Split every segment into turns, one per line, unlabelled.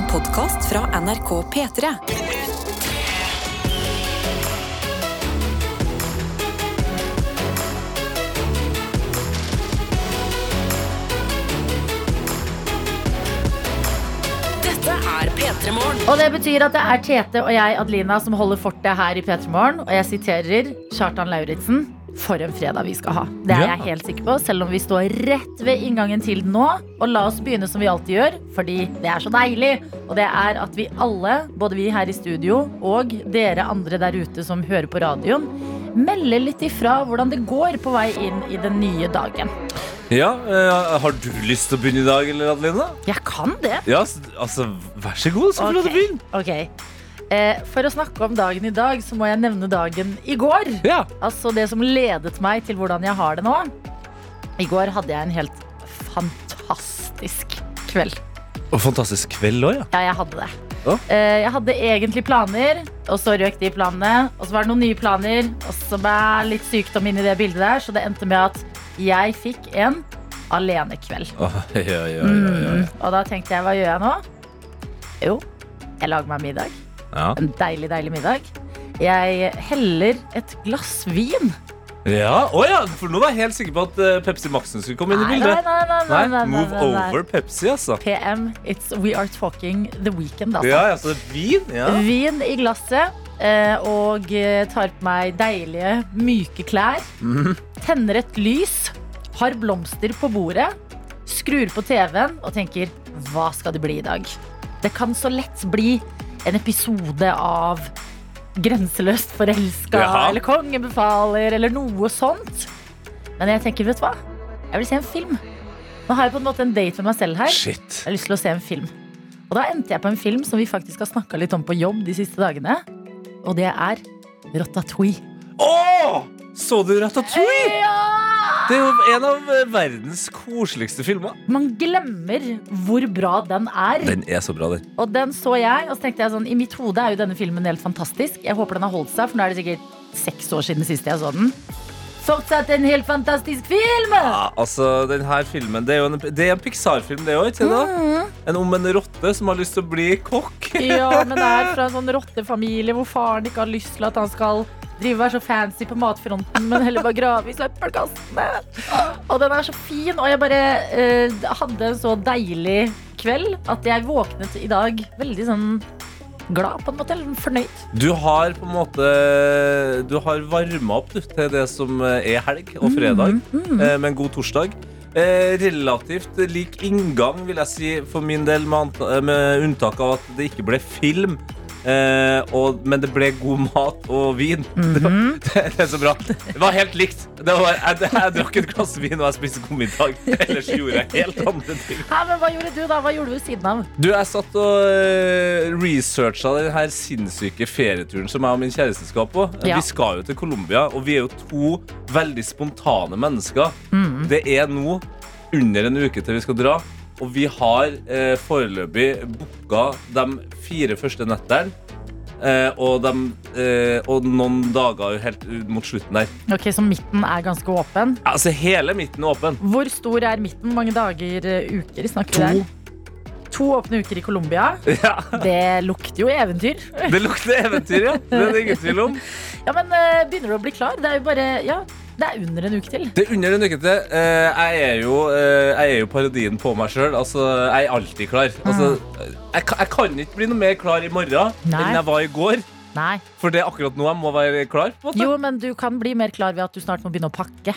En podkast fra NRK P3. Dette er P3 Morgen.
Og det betyr at det er Tete og jeg, Adelina, som holder fortet her i P3 Morgen. Og jeg siterer Kjartan Lauritzen. For en fredag vi skal ha. Det er
Ja.
jeg helt sikker på, selv om vi står rett ved inngangen til den nå. Og la oss begynne som vi alltid gjør, fordi det er så deilig. Og det er at vi alle, både vi her i studio og dere andre der ute som hører på radioen, melder litt ifra hvordan det går på vei inn i den nye dagen.
Ja, uh, Har du lyst til å begynne i dag, eller Adelina?
Jeg kan det.
Ja, altså, vær så god. Så får du lov til å
Ok.
begynne.
Ok. Eh, for å snakke om dagen i dag, så må jeg nevne dagen i går.
Ja.
Altså det som ledet meg til hvordan jeg har det nå. I går hadde jeg en helt fantastisk kveld.
Og fantastisk kveld òg, ja.
Ja, jeg hadde det.
Ja.
Eh, jeg hadde egentlig planer, og så røk de planene. Og så var det noen nye planer, og så ble litt sykdom i det bildet der. Så det endte med at jeg fikk en alenekveld.
Oh, ja, ja, ja, ja, ja.
Mm. Og da tenkte jeg, hva gjør jeg nå? Jo, jeg lager meg middag.
Ja.
En deilig, deilig middag. Jeg heller et glass vin.
ja. oh ja, for nå var jeg helt sikker på at eh, Pepsi Max-en skulle komme inn i
Nei,
bildet.
nei, nei, nei, nei, nei,
Move
nei, nei.
over Pepsi, altså.
PM, it's, we are talking the weekend, altså.
Ja, altså vin? Ja.
Vin i glasset, eh, og eh, tar på meg deilige, myke klær.
Mhm.
Tenner et lys, har blomster på bordet, skrur på TV-en og tenker hva skal det bli i dag? Det kan så lett bli en episode av Grenseløst forelska
Ja.
eller Kongen befaler eller noe sånt. Men jeg tenker, vet du hva? Jeg vil se en film. Nå har jeg på en måte en date med meg selv her.
Shit.
Jeg har lyst til å se en film. Og da endte jeg på en film som vi faktisk har snakka litt om på jobb de siste dagene. Og det er Ratatouille.
Åh! Så du Ratatouille?
Ja!
Det er jo en av verdens koseligste filmer.
Man glemmer hvor bra den er.
Den er så bra, den.
Og den så jeg, og så tenkte jeg sånn I mitt hode er jo denne filmen helt fantastisk. Jeg håper den har holdt seg, for nå er det sikkert seks år siden sist jeg så den. Fortsatt en helt fantastisk film!
Ja, altså, den her filmen Det er jo en, det er en Pixar-film, det òg, ikke det? da? En om en rotte som har lyst til å bli kokk.
Ja, men det er fra en sånn rottefamilie hvor faren ikke har lyst til at han skal drive og er så fancy på matfronten, men heller bare grave i søppelkassene. Og den er så fin, og jeg bare eh, hadde en så deilig kveld at jeg våknet i dag veldig sånn glad, på en måte. Eller fornøyd.
Du har på en måte Du har varma opp du, til det som er helg og fredag, eh, med en god torsdag. Eh, relativt lik inngang, vil jeg si, for min del, med, eh, med unntak av at det ikke ble film. Eh, og, men det ble god mat og vin. det, -hmm. det, det er så bra. Det var helt likt. Det var, jeg, jeg drakk et glass vin og jeg spiste god middag. Ellers gjorde jeg helt andre ting.
Ja, men hva gjorde du, da? Hva gjorde du ved siden av?
Du, jeg satt og uh, researcha den her sinnssyke ferieturen som jeg og min kjæreste skal på.
Ja.
Vi skal jo til Colombia, og vi er jo to veldig spontane mennesker.
Mm.
Det er nå under en uke til vi skal dra, og vi har eh, foreløpig booka de fire første nettene. Eh, og, de, eh, og noen dager helt mot slutten der.
Ok, Så midten er ganske åpen.
Ja, Altså Hele midten er åpen.
Hvor stor er midten? Mange dager, eh, uker snakker vi
To.
der? To åpne uker i Colombia.
Ja,
Det lukter jo eventyr.
Det lukter eventyr, ja. Det er det ingen tvil om.
Ja, men eh, begynner du å bli klar? Det er jo bare, ja, det er under en uke til.
Det er under en uke til. Eh, jeg, er jo, eh, jeg er jo parodien på meg sjøl. Altså, jeg er alltid klar. Altså, jeg, kan- jeg kan ikke bli noe mer klar i morgen
Nei.
enn jeg var i går.
Nei.
For det er akkurat nå jeg må være klar. på.
Jo, men du kan bli mer klar ved at du snart må begynne å pakke.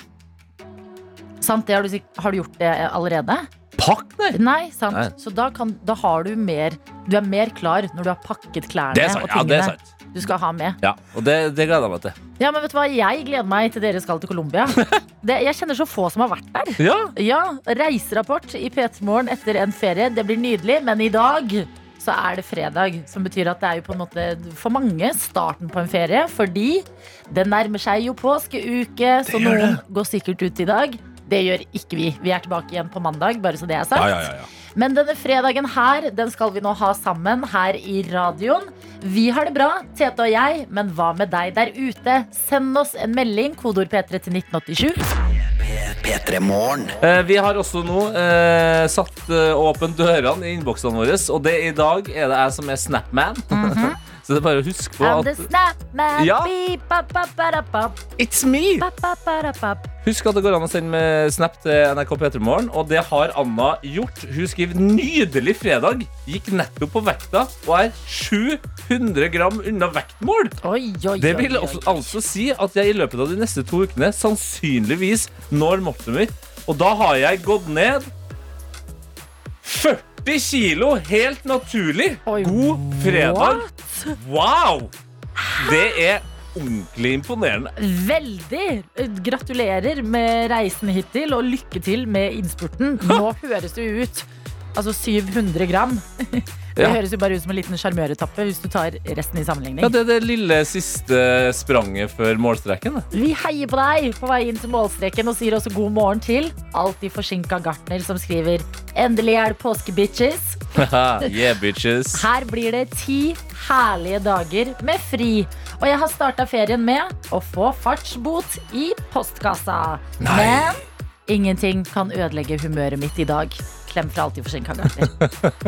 Sant, det har du, har du gjort det allerede?
Pakk, nei!
Nei, sant.
Nei.
Så da, kan, da har du mer Du er mer klar når du har pakket klærne
Det er sant.
og
Ja, det er sant.
Du skal ha med.
Ja, og det, det gleder jeg meg til.
Ja, men vet du hva? Jeg gleder meg til dere skal til Colombia. Det, jeg kjenner så få som har vært der.
Ja,
Ja, Reiserapport i P3 Morgen etter en ferie. Det blir nydelig, men i dag så er det fredag. Som betyr at det er jo på en måte for mange starten på en ferie. Fordi det nærmer seg jo påskeuke, så noen går sikkert ut i dag. Det gjør ikke vi. Vi er tilbake igjen på mandag, bare så det er sagt.
ja, ja, ja, ja.
Men denne fredagen her, den skal vi nå ha sammen her i radioen. Vi har det bra, Tete og jeg, men hva med deg der ute? Send oss en melding, kodeord P3 til 1987.
P3 Morgen.
Eh, vi har også nå eh, satt eh, åpen dørene i innboksene våre, og det i dag er det jeg som er Snapman. Så det er bare å huske på at. Ja. It's me! Husk at det går an å sende med snap til NRK P3morgen, og det har Anna gjort. Hun skriver 'nydelig fredag'. Gikk nettopp på vekta og er 700 gram unna vektmål.
Oi, oi,
Det vil
oi.
altså si at jeg i løpet av de neste to ukene sannsynligvis når måttet mitt. Og da har jeg gått ned 40 kilo helt naturlig. God fredag. Wow! Det er ordentlig imponerende.
Veldig! Gratulerer med reisen hittil, og lykke til med innspurten. Nå høres det ut Altså 700 gram. Det
Ja.
høres jo bare ut som en liten sjarmøretappe hvis du tar resten i sammenligning.
Ja, Det er det lille siste spranget før målstreken.
Vi heier på deg på vei inn til målstreken og sier også god morgen til alltid forsinka gartner som skriver Endelig er det påske, bitches.
Yeah, bitches.
Her blir det ti herlige dager med fri. Og jeg har starta ferien med å få fartsbot i postkassa.
Nei.
Men ingenting kan ødelegge humøret mitt i dag. Klem fra alltid forsinka gartner.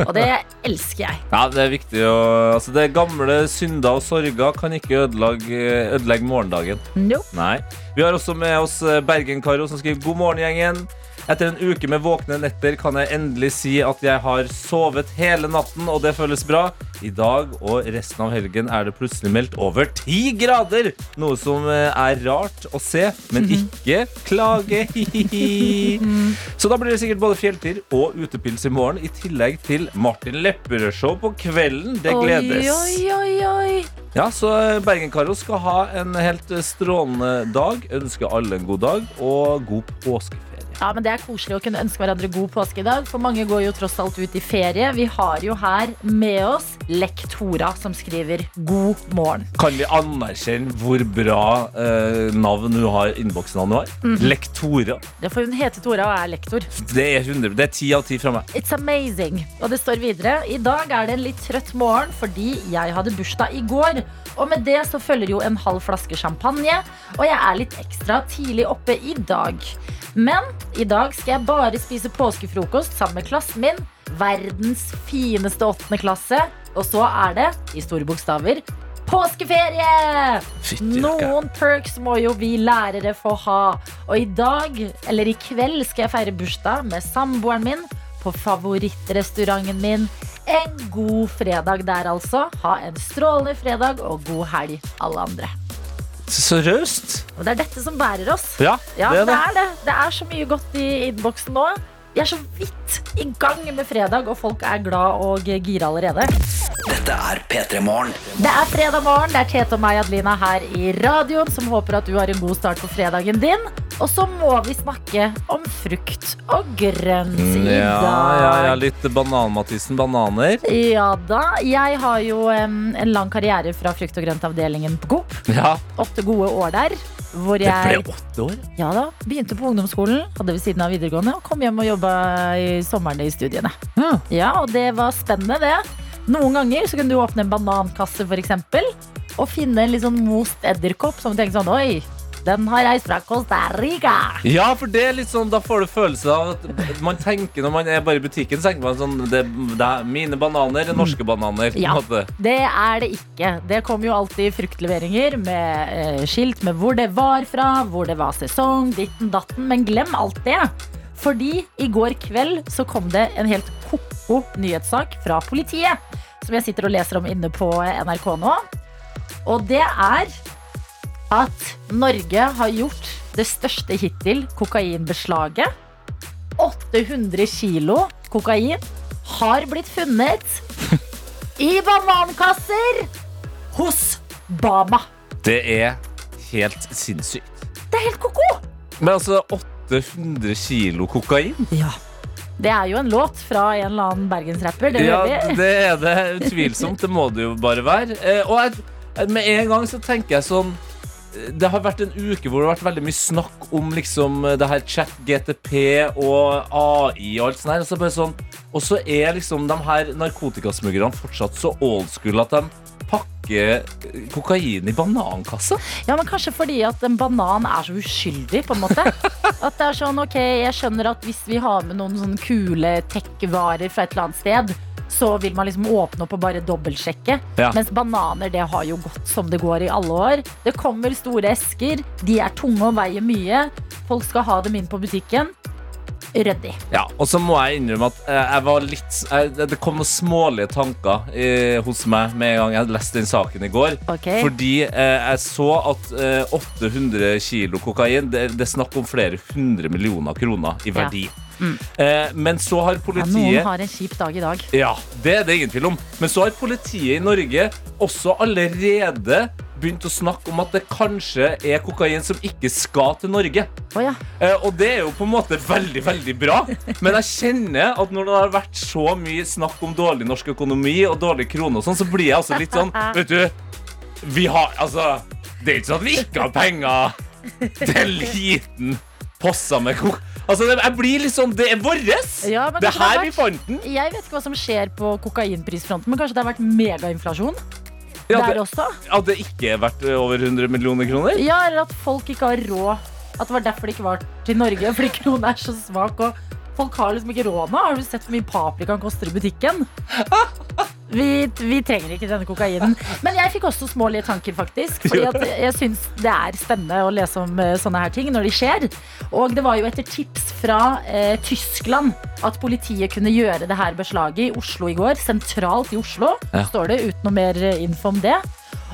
Og det elsker jeg.
Ja, Det er viktig å altså Det gamle synder og sorger kan ikke ødelegge, ødelegge morgendagen.
Nope.
Nei. Vi har også med oss eh, Bergen-Karo som skriver God morgen, gjengen. Etter en uke med våkne netter kan jeg endelig si at jeg har sovet hele natten, og det føles bra. I dag og resten av helgen er det plutselig meldt over ti grader! Noe som eh, er rart å se, men ikke klage. Så da blir det sikkert både fjelltur og utepils i morgen, i tillegg til Martin Lepperød-show på kvelden. Det gledes.
Oi, oi, oi.
Ja, så Bergen-Karo skal ha en helt strålende dag. Ønsker alle en god dag, og god påskeferie.
Ja, men Det er koselig å kunne ønske hverandre god påske i dag. For mange går jo tross alt ut i ferie. Vi har jo her med oss Lektora, som skriver 'God morgen'.
Kan vi anerkjenne hvor bra eh, navn hun har, innboksen han har? Lektora.
Det får hun hete Tora og er lektor.
Det er 100, det er 10 av ti fra meg.
It's amazing. Og det står videre. I dag er det en litt trøtt morgen fordi jeg hadde bursdag i går. Og med det så følger jo en halv flaske champagne. Og jeg er litt ekstra tidlig oppe i dag. Men i dag skal jeg bare spise påskefrokost sammen med klassen min. Verdens fineste åttende klasse. Og så er det, i store bokstaver, påskeferie! Noen perks må jo vi lærere få ha. Og i dag, eller i kveld, skal jeg feire bursdag med samboeren min på favorittrestauranten min. En god fredag der, altså. Ha en strålende fredag og god helg, alle andre.
Så raust.
Og det er dette som bærer oss.
Ja,
Ja,
det er
det
det.
er det. Det er så mye godt i innboksen nå. Vi er så vidt i gang med fredag, og folk er glad og gira allerede.
Dette er P3 Morgen.
Det er fredag morgen. Det er Tete og meg, Adelina, her i radioen, som håper at du har en god start på fredagen din. Og så må vi snakke om frukt og grønt i
dag. Ja, ja, ja, litt Banan-Mathisen. Bananer.
Ja da. Jeg har jo um, en lang karriere fra frukt- og grøntavdelingen på Coop.
Ja,
Åtte gode år der. Hvor
det ble
jeg
åtte år.
ja da, begynte på ungdomsskolen, hadde ved siden av videregående, og kom hjem og jobba i sommeren i studiene.
Ja.
Ja, og det var spennende, det. Noen ganger så kunne du åpne en banankasse, eksempel, og finne en litt sånn most edderkopp som du tenker sånn Oi, den har reist fra Costa Rica.
Ja, for det er litt sånn, da får du følelse av at man tenker når man er bare i butikken, så tenker man sånn det, det er Mine bananer er norske bananer.
Ja. Det er det ikke. Det kommer jo alltid fruktleveringer med eh, skilt med hvor det var fra, hvor det var sesong, ditten datten. Men glem alt det. Fordi i går kveld så kom det en helt ko-ko nyhetssak fra politiet. Som jeg sitter og leser om inne på NRK nå. Og det er at Norge har gjort det største hittil kokainbeslaget. 800 kilo kokain har blitt funnet i banankasser hos Bama.
Det er helt sinnssykt.
Det er helt ko-ko!
Men altså 800 kilo kokain?
Ja. Det er jo en låt fra en eller annen bergensrapper. Det
Ja, det er det utvilsomt. Det må det jo bare være. Eh, Og jeg, med en gang så tenker jeg sånn det har vært en uke hvor det har vært veldig mye snakk om liksom det her chat GTP og AI og alt sånt her. Og så bare sånn Og så er liksom de her narkotikasmuglerne fortsatt så old school at de pakker eh, kokain i banankassa?
Ja, men Kanskje fordi at en banan er så uskyldig, på en måte. At det er sånn, ok, Jeg skjønner at hvis vi har med noen sånne kule tech-varer fra et eller annet sted, så vil man liksom åpne opp og bare dobbeltsjekke.
Ja.
Mens bananer det har jo gått som det går i alle år. Det kommer store esker, de er tunge og veier mye. Folk skal ha dem inn på butikken. Ryddig.
Ja, Og så må jeg innrømme at eh, jeg var litt jeg, Det kom noen smålige tanker eh, hos meg med en gang jeg leste den saken i går.
Okay.
Fordi eh, jeg så at eh, 800 kilo kokain Det, det er snakk om flere hundre millioner kroner i verdi. Eh, men så har politiet Ja,
noen har en kjip dag i dag.
Ja, det er det ingen tvil om. Men så har politiet i Norge også allerede begynt å snakke om at det kanskje er kokain som ikke skal til Norge.
Oh, ja.
Eh, og det er jo på en måte veldig, veldig bra. Men jeg kjenner at når det har vært så mye snakk om dårlig norsk økonomi og dårlig krone og sånn, så blir jeg altså litt sånn Vet du, vi har Altså, det er ikke sånn at vi ikke har penger til en liten posse med kok... Altså, det, jeg blir sånn Det er våres!
Ja,
det er her vi fant den.
Jeg vet ikke hva som skjer på kokainprisfronten, men kanskje det har vært megainflasjon
Ja,
der
det,
også?
At det ikke er verdt over 100 millioner kroner?
Ja, eller at folk ikke har råd. At det var derfor det ikke var til Norge, fordi kronen er så svak. Og folk har liksom ikke råd nå. Har du sett hvor mye paprikaen koster i butikken? Vi, vi trenger ikke denne kokainen. Men jeg fikk også smålige tanker, faktisk. Fordi at jeg syns det er spennende å lese om eh, sånne her ting når de skjer. Og det var jo etter tips fra eh, Tyskland at politiet kunne gjøre det her beslaget i Oslo i går. Sentralt i Oslo,
Ja.
står det, uten noe mer eh, info om det.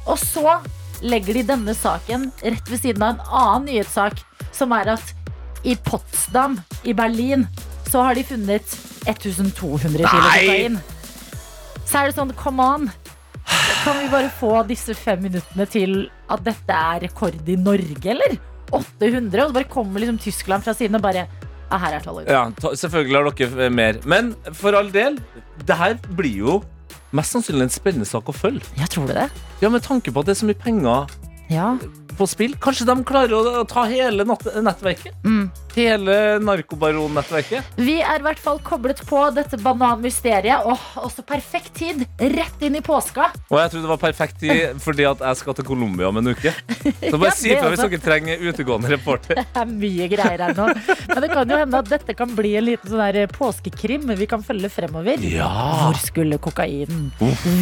Og så legger de denne saken rett ved siden av en annen nyhetssak, som er at i Potsdam i Berlin så har de funnet 1200 kilo kokain. Så er det sånn, come on. Kan vi bare få disse fem minuttene til at dette er rekord i Norge, eller? 800, og så bare kommer liksom Tyskland fra siden og bare Ja, her er tallet.
Ja, selvfølgelig har dere eh, mer. Men for all del, det her blir jo mest sannsynlig en spennende sak å følge.
Jeg tror det. det.
Ja, Med tanke på at det er så mye penger
Ja.
På spill. Kanskje de klarer å, ta hele nettverket?
Mm.
Hele narkobaronnettverket?
Vi er i hvert fall koblet på dette bananmysteriet. Åh, også perfekt tid. Rett inn i påska.
Og jeg tror det var perfekt tid fordi at jeg skal til Colombia om en uke. Så bare
Ja,
si ifra hvis dere trenger utegående reporter.
Det er mye greier her nå. Men det kan jo hende at dette kan bli en liten sånn der påskekrim vi kan følge fremover.
Ja.
Hvor skulle kokainen?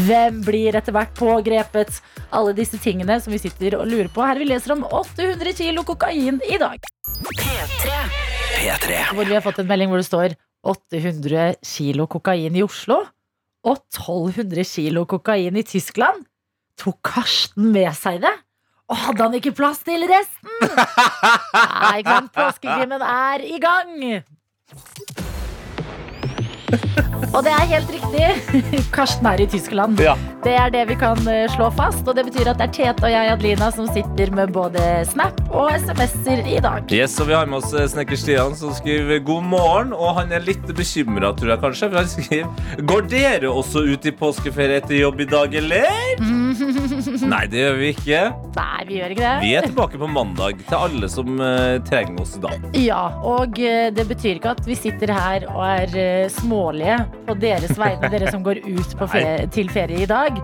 Hvem blir etter hvert pågrepet? Alle disse tingene som vi sitter og lurer på. Her vi leser om 800 kilo kokain i dag.
P3.
Hvor vi har fått en melding hvor det står 800 kilo kokain i Oslo og 1200 kilo kokain i Tyskland. Tok Karsten med seg det? Og hadde han ikke plass til resten? Nei, ikke sant? Påskekrimmen er i gang! Og det er helt riktig. Karsten er i Tyskland.
Ja.
Det er det vi kan eh, slå fast. Og det betyr at det er Tete og jeg, Adelina, som sitter med både Snap og SMS-er i dag.
Yes, og Vi har med oss eh, snekker Stian som skriver god morgen. Og han er litt bekymra, tror jeg kanskje. For han skriver Går dere også ut i påskeferie etter jobb i dag, eller? Nei, det gjør vi ikke.
Nei, vi gjør ikke det.
Vi er tilbake på mandag til alle som eh, trenger oss da.
Ja, og eh, det betyr ikke at vi sitter her og er eh, smålige på deres vegne, dere som går ut på ferie, til ferie i dag.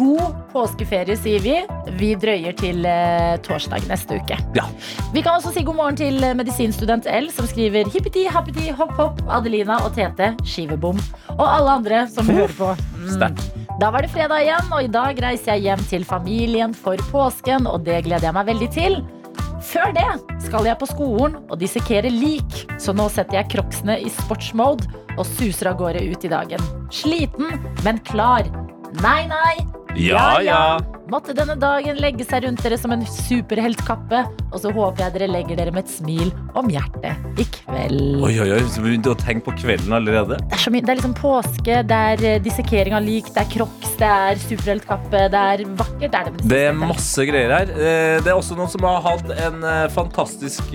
God påskeferie, sier vi. Vi drøyer til eh, torsdag neste uke.
Ja.
Vi kan også si god morgen til eh, medisinstudent L, som skriver hippiti, happiti, hopp, hopp, Adelina og Tete, skivebom. Og alle andre som hører på. Mm. Da var det fredag igjen, og i dag reiser jeg hjem til familien for påsken, og det gleder jeg meg veldig til. Før det skal jeg på skolen og dissekere lik, så nå setter jeg crocsene i sportsmode og suser av gårde ut i dagen. Sliten, men klar. Nei, nei.
Ja, ja.
Måtte denne dagen legge seg rundt dere som en superheltkappe, og så håper jeg dere legger dere med et smil om hjertet i kveld.
Oi, oi, oi, så begynte å tenke på kvelden allerede.
Det er, så mye, det er liksom påske, det er eh, dissekering av lik, det er crocs, det er superheltkappe, det er vakkert. Det er, det,
Det er masse greier her. Eh, Det er også noen som har hatt en eh, fantastisk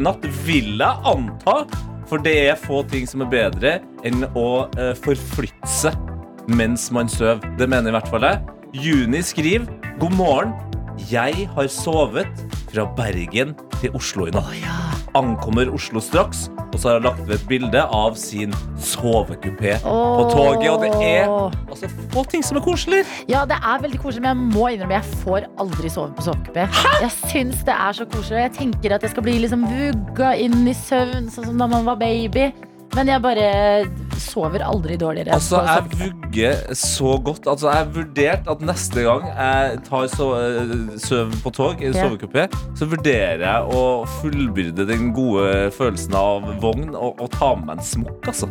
natt, vil jeg anta. For det er få ting som er bedre enn å forflytte seg mens man sover. Det mener i hvert fall jeg. Juni skriver God morgen. Jeg har sovet fra Bergen til Oslo i natt. Ankommer Oslo straks. Og så har jeg lagt ved et bilde av sin sovekupé på toget. Og det er altså få ting som er koselig.
Ja, det er veldig koselig, men jeg må innrømme jeg får aldri sove på sovekupé. Jeg syns det er så koselig. Jeg tenker at jeg skal bli liksom vugga inn i søvn, sånn som da man var baby. Men jeg bare sover aldri dårligere.
Altså, jeg vugger så godt. Altså, jeg har vurdert at neste gang jeg tar søvn søv på tog, i sovekupé, så vurderer jeg å fullbyrde den gode følelsen av vogn og, og ta med meg en smokk, altså.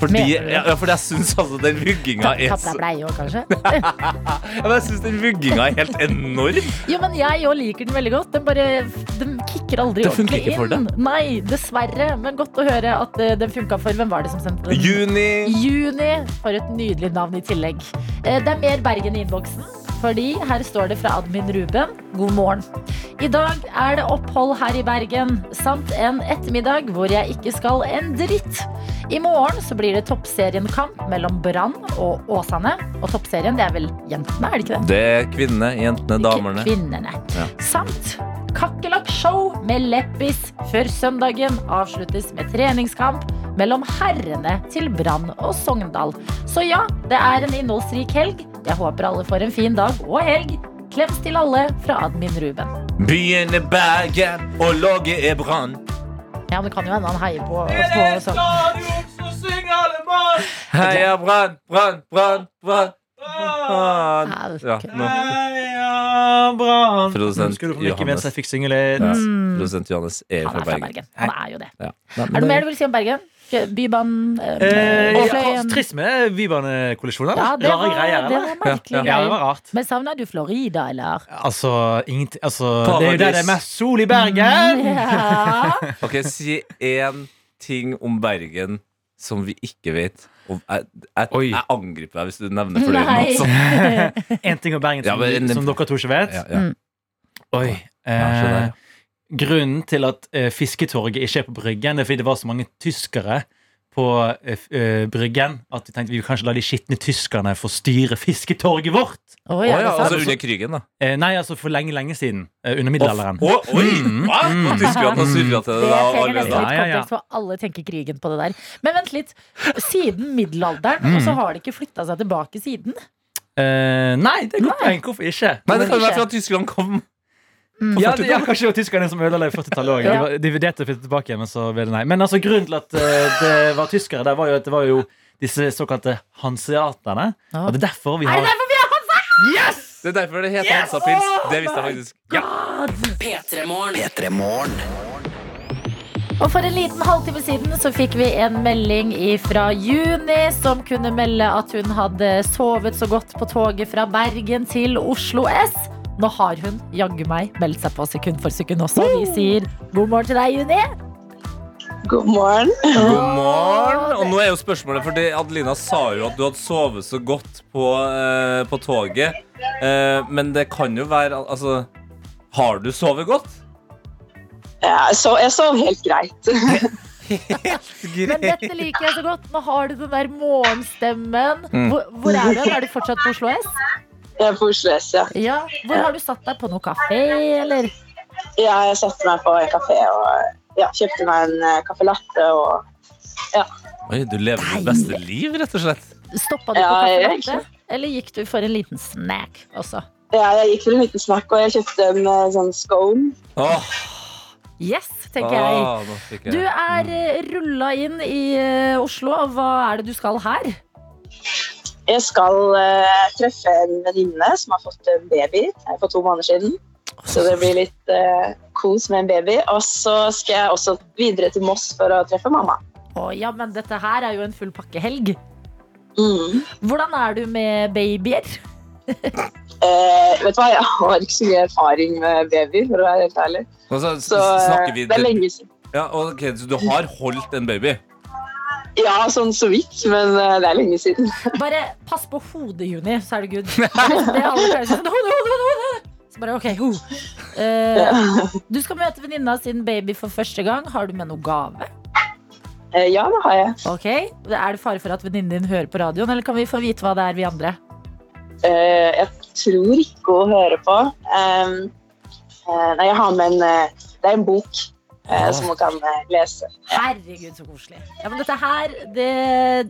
Fordi, ja, ja, fordi jeg syns altså den vugginga er
deg bleie òg, kanskje?
ja, men Jeg synes den vugginga er helt enorm.
Jo, men jeg òg liker den veldig godt. Den bare Den kicker aldri
Det
ordentlig
ikke for
inn. Nei, dessverre. Men godt å høre at eh, den funka for Hvem var det som sendte den?
Juni.
Juni. For et nydelig navn i tillegg. Eh, Det er mer Bergen i innboksen. Fordi her står det fra admin Ruben. God morgen. I dag er det opphold her i Bergen, samt en ettermiddag hvor jeg ikke skal en dritt. I morgen så blir det toppserienkamp mellom Brann og Åsane. Og toppserien, det er vel jentene, er det ikke det?
Det er kvinnene, jentene, damene.
Kvinnene.
Ja.
Samt kakerlakkshow med Leppis før søndagen avsluttes med treningskamp mellom herrene til Brann og Sogndal. Så ja, det er en innholdsrik helg. Jeg håper alle får en fin dag og helg. Klems til alle fra admin Ruben.
Byen er Bergen, og laget er Brann.
Ja, men det kan jo hende han heier på, på sånn.
Heia Brann, Brann, Brann, Brann.
Ja,
nå.
Heia
Produsent
skulle du mens jeg fikk synge litt.
Ja.
Mm.
Produsent Johannes er
Han
fra
er fra
Bergen.
Bergen. Han er jo det.
Ja.
Er det mer du vil si om Bergen? Bybanen?
Eh,
Eh,
ja, trist med bybanekollisjoner.
Ja, det var,
greier,
det var merkelige
Ja,
Ja, det var rart.
Men savner du Florida, eller?
Altså, ingenting altså, Det er jo der det er mest sol i Bergen!
Ja.
Ok, Si én ting om Bergen som vi ikke vet. Og jeg, jeg, jeg angriper deg hvis du nevner Fløyen.
Nei.
Altså.
En ting om Bergen
Ja,
som,
men-
som dere to ikke vet.
Ja, ja.
Oi. Eh, grunnen til at eh, Fisketorget ikke er på Bryggen, det er fordi det var så mange tyskere på uh, Bryggen at vi tenkte vi kanskje la de skitne tyskerne få styre Fisketorget vårt.
Oh,
ja,
oh, ja,
altså under krigen, da.
Eh, nei, altså for lenge, lenge siden. Eh, under middelalderen.
Å, oi!
Mm,
Hva?
mm.
Tyskerne har surra til det
Det
da
trenger nesten
allerede.
litt
Ja, ja, ja.
kontekst, for alle tenker krigen på det der. Men vent litt. Siden middelalderen,
Mm.
og så har det ikke flytta seg tilbake siden?
Eh, nei, det er godt poeng. Hvorfor ikke?
Nei, det kan
jo
være fra Tyskland kom.
Ja, det, ja, kanskje det var tyskerne som ødela det i 40-tallet òg.
Ja.
De, var- de vurderte å flytte tilbake igjen, men så ble det nei. Men altså, grunnen til at eh, det var tyskere, der var jo at det var jo disse såkalte hanseaterne.
Ja.
Og det er derfor vi har
det derfor vi har Hansa?
Det er derfor det heter Hansapils. Det visste jeg faktisk.
P3 Morgen.
P3 Morgen.
Og for en liten halvtime siden så fikk vi en melding fra Juni som kunne melde at hun hadde sovet så godt på toget fra Bergen til Oslo S. Nå har hun jaggu meg meldt seg på sekund for sekund også. Vi sier god morgen til deg, Juni.
God morgen.
God morgen! Og nå er jo spørsmålet, for Adelina sa jo at du hadde sovet så godt på, eh, på toget. Eh, men det kan jo være Altså, har du sovet godt?
Ja, så, jeg sov helt greit.
Men dette liker jeg så godt. Nå har du den der morgenstemmen.
Mm.
Hvor, hvor er du? Er du fortsatt på Oslo S?
Jeg er på Oslo S, ja.
Ja. Hvor har du satt deg? På noe kafé, eller?
ja. Jeg satte meg på en kafé og ja, kjøpte meg en caffè latte. Og,
Oi, du lever ditt beste liv, rett og slett.
Stoppa du
Ja,
på caffè latte? Eller gikk du for en liten snack også?
ja, jeg gikk for en liten snack, og jeg kjøpte en uh, sånn scone.
Oh.
Yes, tenker jeg.
jeg-
Du er uh, rulla inn i eh, Oslo. og Hva er det du skal her?
Jeg skal uh, treffe en venninne som har fått en baby for to måneder siden. Så det blir litt uh, kos med en baby. Og så skal jeg også videre til Moss for å treffe mamma.
Å ja, men dette her er jo en full pakkehelg.
Mm.
Hvordan er du med babyer?
Eh, vet du hva, Jeg har ikke så mye erfaring med babyer, for å være helt ærlig.
Altså,
Så
snakker vi
det er lenge siden.
Ja, ok, Så du har holdt en baby?
Ja, sånn så vidt, men eh, det er lenge siden.
Bare pass på hodet, Juni, så er det good. Det er alle pleier å si hode, hode, hode, hode. Så bare, ok, ho. Uh, du skal møte venninna sin baby for første gang. Har du med noe gave?
Uh, ja, det har jeg.
Ok, Er det fare for at venninnen din hører på radioen, eller kan vi få vite hva det er, vi andre?
Uh, jeg tror ikke hun hører på. Um, eh, nei, jeg har med en Det er en bok eh, som hun kan eh, lese.
Herregud, så koselig. Ja, men dette her det,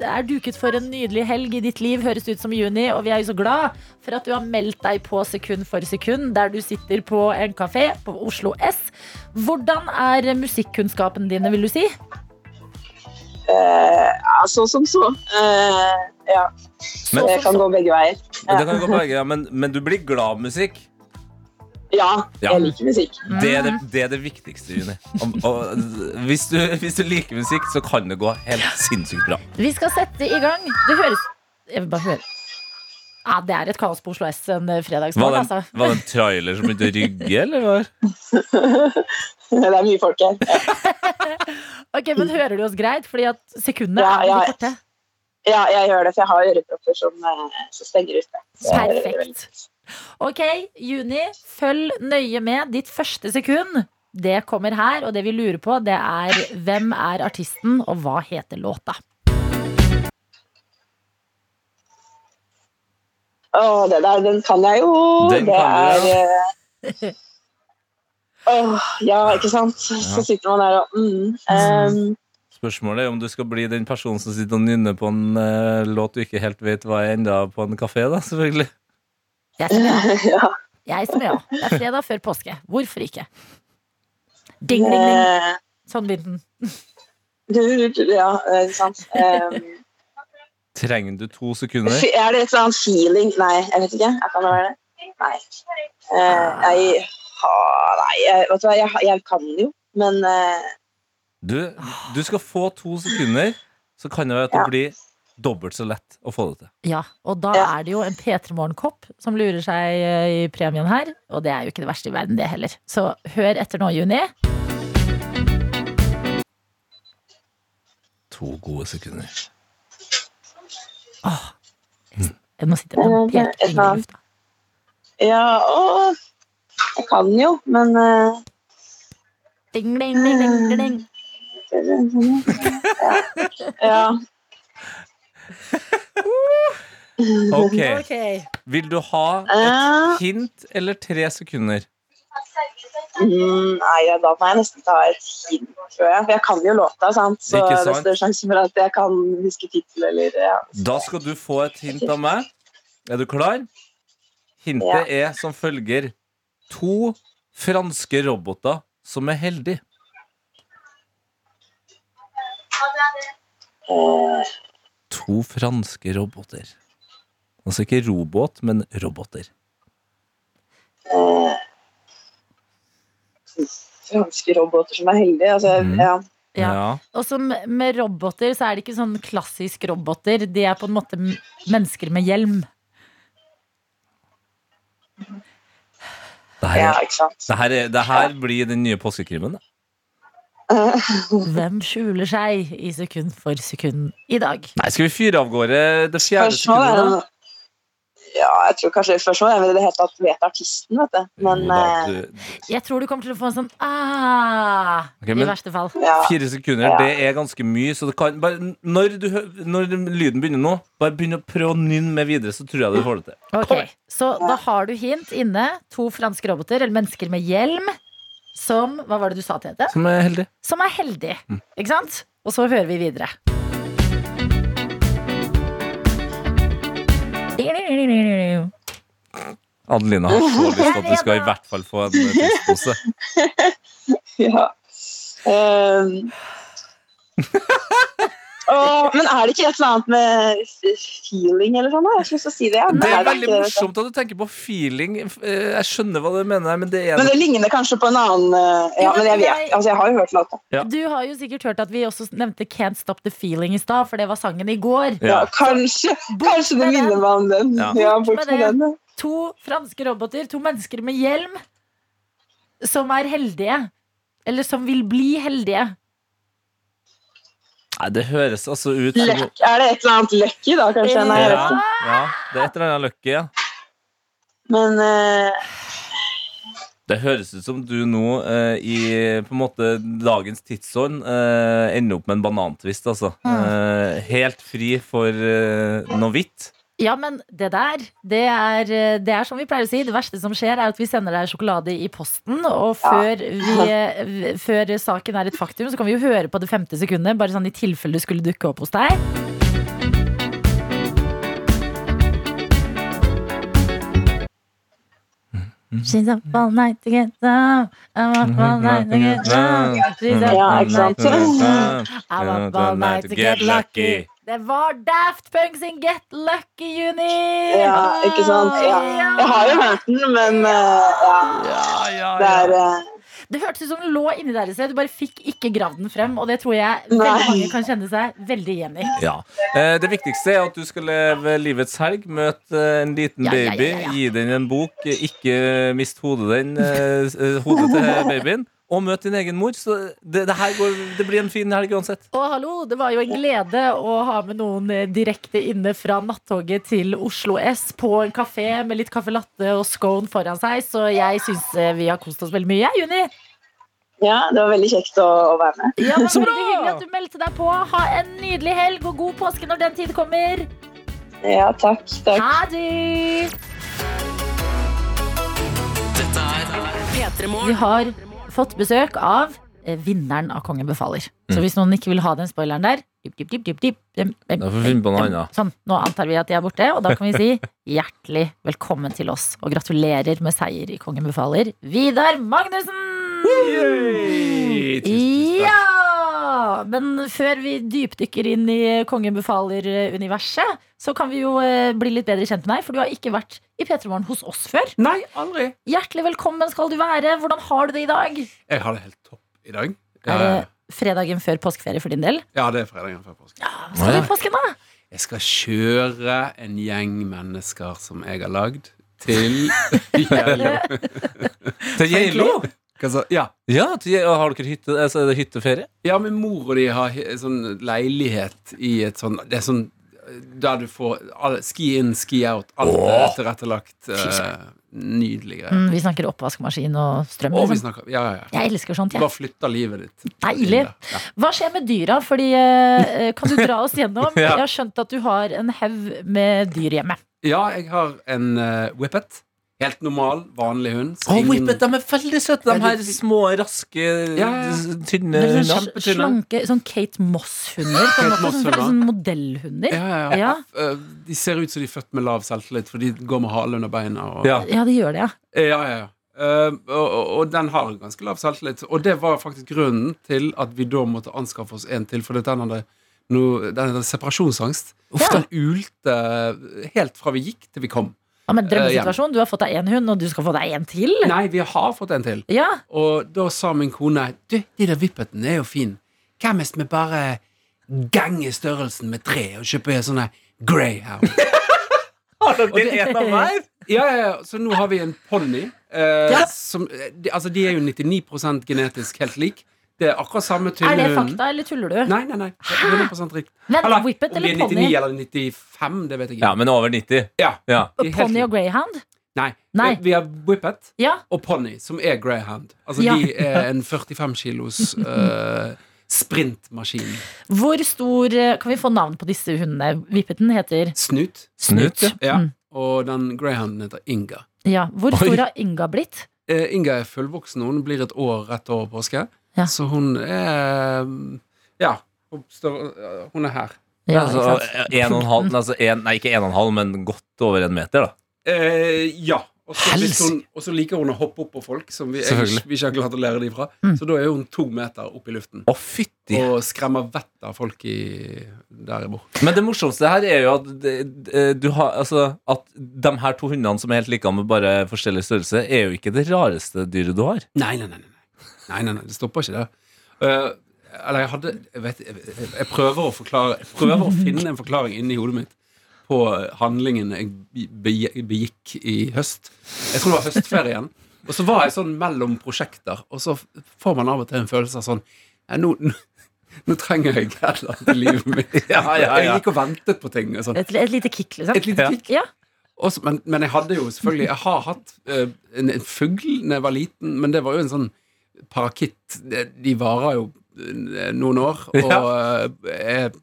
det er duket for en nydelig helg i ditt liv, høres ut som juni. Og vi er jo så glad for at du har meldt deg på sekund for sekund, der du sitter på en kafé på Oslo S. Hvordan er musikkunnskapene dine, vil du si?
Eh, ja, så som så. Eh, ja,
Men-
det kan gå begge veier.
Men Det kan gå begge, ja, men, men du blir glad av musikk.
Ja,
Ja.
jeg liker musikk.
Det er det, det, er det viktigste, Juni. Og, og, hvis, du, hvis du liker musikk, så kan det gå helt sinnssykt bra.
Vi skal sette i gang. Det høres Jeg vil bare høre. Ja, det er et kaos på Oslo S en
Var
fredagsmorgen, altså.
var det en trailer som begynte å rygge, eller? hva?
Det er mye folk her.
Ok, Men hører du oss greit? Fordi at sekundene
Ja,
er litt
ja.
korte.
Ja, jeg gjør det, for jeg har ørepropper som, eh, som stenger ute.
Perfekt. Ok, Juni, følg nøye med. Ditt første sekund, det kommer her. Og det vi lurer på, det er hvem er artisten, og hva heter låta?
Å, det der, den kan jeg jo.
Den
det
kan du,
er eh, Åh, ja, ikke sant? Så sitter man der og mm, um.
Spørsmålet er om du skal bli den personen som sitter og nynner på en uh, låt du ikke helt vet hva er enda på en kafé, da, selvfølgelig.
Jeg som ja. Jeg som ja. Det er fredag før påske. Hvorfor ikke? Ding, ding, ding.
Eh,
Sånn begynte den.
ja, eh, ikke sant. Um,
Trenger du to sekunder?
er det et eller annet feeling? Nei, jeg vet ikke. Jeg kan det være det? Nei. Uh, jeg har Nei, jeg, vet du hva, jeg, jeg kan jo, men uh...
Du, du skal få to sekunder, så kan det være at det
Ja.
blir dobbelt så lett å få det til.
Ja, og da
Ja.
er det jo en P3 Morgen-kopp som lurer seg eh, i premien her. Og det er jo ikke det verste i verden, det heller. Så hør etter nå, Juni.
To gode sekunder.
Åh, jeg må sitte med en
Eh, er
pekefinger i lufta.
Ja, å, jeg kan jo, men uh...
Ding, ding, ding, ding, ding, ding.
Ja.
Ok,
Ok.
Vil du ha
Eh,
et hint eller tre sekunder?
mm, nei, da må jeg nesten ta et hint, tror jeg. For jeg kan jo låta, sant? så
Ikke
det er større sjanse for at jeg kan huske tittel eller ja.
Da skal du få et hint av meg. Er du klar? Hintet er som følger. To franske roboter som er heldige.
Eh,
To franske roboter. Altså ikke robåt, men roboter.
eh, franske roboter som er heldige. Altså,
Mm.
ja.
Ja. Og som med roboter så er det ikke sånn klassisk roboter. De er på en måte mennesker med hjelm.
Det her,
ja, ikke sant.
det her, er, det her blir den nye påskekrimmen. da.
Hvem skjuler seg i sekund for sekund i dag?
Nei, Skal vi fyre av gårde det fjerde sekundet? da?
Ja, jeg tror kanskje det er om jeg i det hele tatt vet artisten, vet du. Men
da,
eh,
du-
Jeg tror du kommer til å få en sånn ah,
okay,
i verste fall.
ja.
Fire sekunder,
Ja.
det er ganske mye. Så det kan, bare, når, du, når lyden begynner nå, bare begynn å prøve å nynne med videre, så tror jeg du får det til.
Okay. Så da har du hint inne. To franske roboter, eller mennesker med hjelm, som Hva var det du sa til henne?
Som er heldig.
Som er heldig.
Mm.
Ikke sant? Og så hører vi videre.
Adelina har så lyst til at du skal i hvert fall få en plastpose.
ja. Um. Men er det ikke et eller annet med feeling eller sånn? Jeg har ikke lyst til å si det. Men
Det er veldig
det,
morsomt at du tenker på feeling. Eh, Jeg skjønner hva du mener, men det er
Men det ligner kanskje på en annen eh, Ja, men jeg vet. Altså, jeg har jo hørt låta.
Ja.
Du har jo sikkert hørt at vi også nevnte Can't Stop The Feeling i stad, for det var sangen i går.
Ja, kanskje, kanskje det minner meg om den.
Ja.
Ja,
Bort
bort
med
med den.
To franske roboter, to mennesker med hjelm, som er heldige. Eller som vil bli heldige.
Nei, det høres altså ut som
Løk, er det et eller annet Lucky, da, kanskje? Nei,
ja, ja, det er et eller annet Lucky, ja.
Men uh...
Det høres ut som du nå uh, i på en måte dagens tidsånd uh, ender opp med en banantvist, altså.
Mm.
Eh, helt fri for noe hvitt.
Ja, men det der, det er, det er som vi pleier å si. Det verste som skjer, er at vi sender deg sjokolade i posten. Og før, vi, før saken er et faktum, så kan vi jo høre på det femte sekundet. Bare sånn i tilfelle det skulle dukke opp hos deg. She's up all night to get down. I'm up all night to get down. She's up
Ja,
all night to I'm up all night to get lucky. Det var Daft Punk sin Get Lucky, Juni!
Ja, ikke sant? Ja. Jeg har jo hørt den, men uh, ja. Det er eh,
Det hørtes ut som den lå inni der i sted. Du bare fikk ikke gravd den frem. Og det tror jeg veldig
Nei.
mange kan kjenne seg veldig igjen i.
Ja. Eh, Det viktigste er at du skal leve livets helg. Møte en liten
Ja, ja, ja,
baby,
ja, ja.
gi den en bok. Ikke mist hodet, den, eh, hodet til babyen. Og møt din egen mor. Så det, det her går, det blir en fin helg uansett.
Og hallo, det var jo en glede å ha med noen eh, direkte inne fra nattoget til Oslo S på en kafé med litt caffè latte og scone foran seg. Så jeg syns eh, vi har kost oss veldig mye, jeg, Juni.
ja, det var veldig kjekt å, å være med.
Ja, det
var
veldig hyggelig at du meldte deg på. Ha en nydelig helg og god påske når den tid kommer.
Ja, takk. takk.
Ha det!
Dette er
P3
Vi
Morgen.
har fått besøk av eh, vinneren av Kongen befaler. Så hvis noen ikke vil ha den spoileren der dip, dip, dip. Sånn, Nå antar vi at de er borte, og da kan vi si hjertelig velkommen til oss. Og gratulerer med seier i Kongen befaler, Vidar Magnussen! Ja! Men før vi dypdykker inn i Kongen befaler-universet, så kan vi jo eh, bli litt bedre kjent med deg, for du har ikke vært i P3 Morgen hos oss før.
Nei, aldri.
Hjertelig velkommen skal du være. Hvordan har du det i dag?
Jeg har det helt topp i dag.
Er det fredagen før påskeferie for din del?
Ja, det er fredagen før påske.
Ja, skal du i påsken, da?
Jeg skal kjøre en gjeng mennesker som jeg har lagd, til Geilo.
Til Geilo?
Ja.
Ja, har dere hytte, altså, er det hytteferie?
ja, min mor og de har sånn leilighet i et sånn Det er sånn der du får alle, ski in, ski out. Alt er tilrettelagt. Uh, nydelig greie.
Mm, vi snakker oppvaskmaskin og strøm.
Og
Liksom.
snakker Ja, ja, ja.
Jeg elsker sånt. Ja.
Bare flytter livet ditt.
Deilig.
Ja.
Hva skjer med dyra? Fordi, uh, kan du dra oss gjennom?
Ja.
Jeg har skjønt at du har en haug med dyr hjemme.
ja, jeg har en uh, whippet. Helt normal, vanlig hund.
Å,
ingen-
Whippet, de er veldig søte. De her små, raske,
Ja, ja.
tynne hundene.
kjempetynne.
slanke, sånn Kate Moss-hunder.
Kate
måte, Sånn, sånn modellhunder.
Ja, ja, ja.
Ja.
Eh, De ser ut som de er født med lav selvtillit, for de går med hale under beina. Og,
Ja.
Ja, de gjør det, ja.
ja, ja, ja. Uh, og, og, og den har ganske lav selvtillit. Og det var faktisk grunnen til at vi da måtte anskaffe oss en til. For den hadde, noe, den hadde separasjonsangst. Uff,
Ja.
Den ulte helt fra vi gikk til vi kom.
Ja men
Eh,
Drømmesituasjon. Du har fått deg én hund, og du skal få deg en til.
Nei, vi har fått en til.
Ja,
Og da sa min kone Du, de der vippetene er jo fin Hva hvis vi bare ganger størrelsen med tre og kjøper en sånn greyhound?
Har dere en av hver?
Ja, ja, ja, så nå har vi en ponni. Eh,
Ja.
som- de, altså, de er jo 99 genetisk helt lik. Det er akkurat samme tynne
Er det fakta, eller tuller du?
Nei, nei, nei. det er 100 riktig.
Men
Eller,
Whippet
om de
eller
er 99 eller 95, det vet jeg ikke.
Ja, men over 90.
Ja,
Ja.
Ponni og greyhound?
Nei.
Nei.
Vi har Whippet
Ja.
og ponni, som er greyhound. Altså,
Ja.
de er en 45 kilos uh, sprintmaskin.
Hvor stor eh, Kan vi få navn på disse hundene? Whippeten heter
Snut.
Snut, Snut.
Ja.
Mm.
Og den greyhounden heter Inga.
Ja. Hvor
Oi.
stor har Inga blitt?
Eh, Inga er fullvoksen, hun blir et år rett over påske.
Ja.
Så hun er Ja, hun, står, hun er her.
Ja,
altså, en og en halv, altså en, Nei, ikke en og en halv, men godt over en meter, da.
Eh, ja. Og så liker hun å hoppe opp på folk, som vi, jeg, vi ikke har klart å lære dem fra.
Mm.
Så da er hun to meter opp i luften.
Å, fytti.
Og skremmer vettet av folk i, der bor
Men det morsomste her er jo at du har, altså, at de her to hundene som er helt like med bare forskjellig størrelse, er jo ikke det rareste dyret du har.
Nei, nei, nei. nei. Nei, nei, nei det stopper ikke der. Uh, eller jeg hadde jeg, vet, jeg, jeg prøver å forklare Jeg prøver å finne en forklaring inni hodet mitt på handlingen jeg begikk i høst. Jeg tror det var høstferien. Og så var jeg sånn mellom prosjekter, og så får man av og til en følelse av sånn «Nei, nå, nå, nå trenger jeg et eller annet i livet mitt.
Ja, ja, ja.
Jeg gikk og ventet på ting. Og sånn.
Et, et lite kick, liksom.
Et lite
Ja.
kick.
Ja.
Også, men, men jeg hadde jo selvfølgelig Jeg har hatt uh, en, en fugl da jeg var liten, men det var jo en sånn parakitt. De, de varer jo eh, noen år og eh, er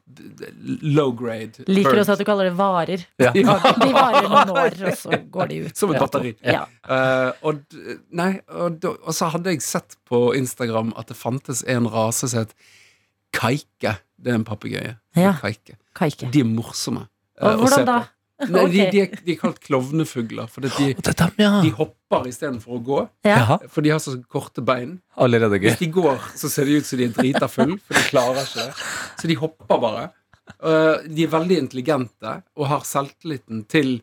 low grade.
Liker
bird.
også at du kaller det varer.
Ja.
De varer noen år, og så går de ut.
Som et batteri.
Ja.
Uh, og, nei, og, og så hadde jeg sett på Instagram at det fantes en rase som het kaike. Det er en papegøye.
Ja.
Kaike.
Kaike.
De er morsomme.
Og hvordan da?
Nei, de, de, er, de er kalt klovnefugler, for de,
ja.
de hopper istedenfor å gå.
Ja.
For de har så korte bein.
allerede gøy.
Hvis de går, så ser det ut som de er drita full, for de klarer ikke det. Så de hopper bare. Uh, de er veldig intelligente og har selvtilliten til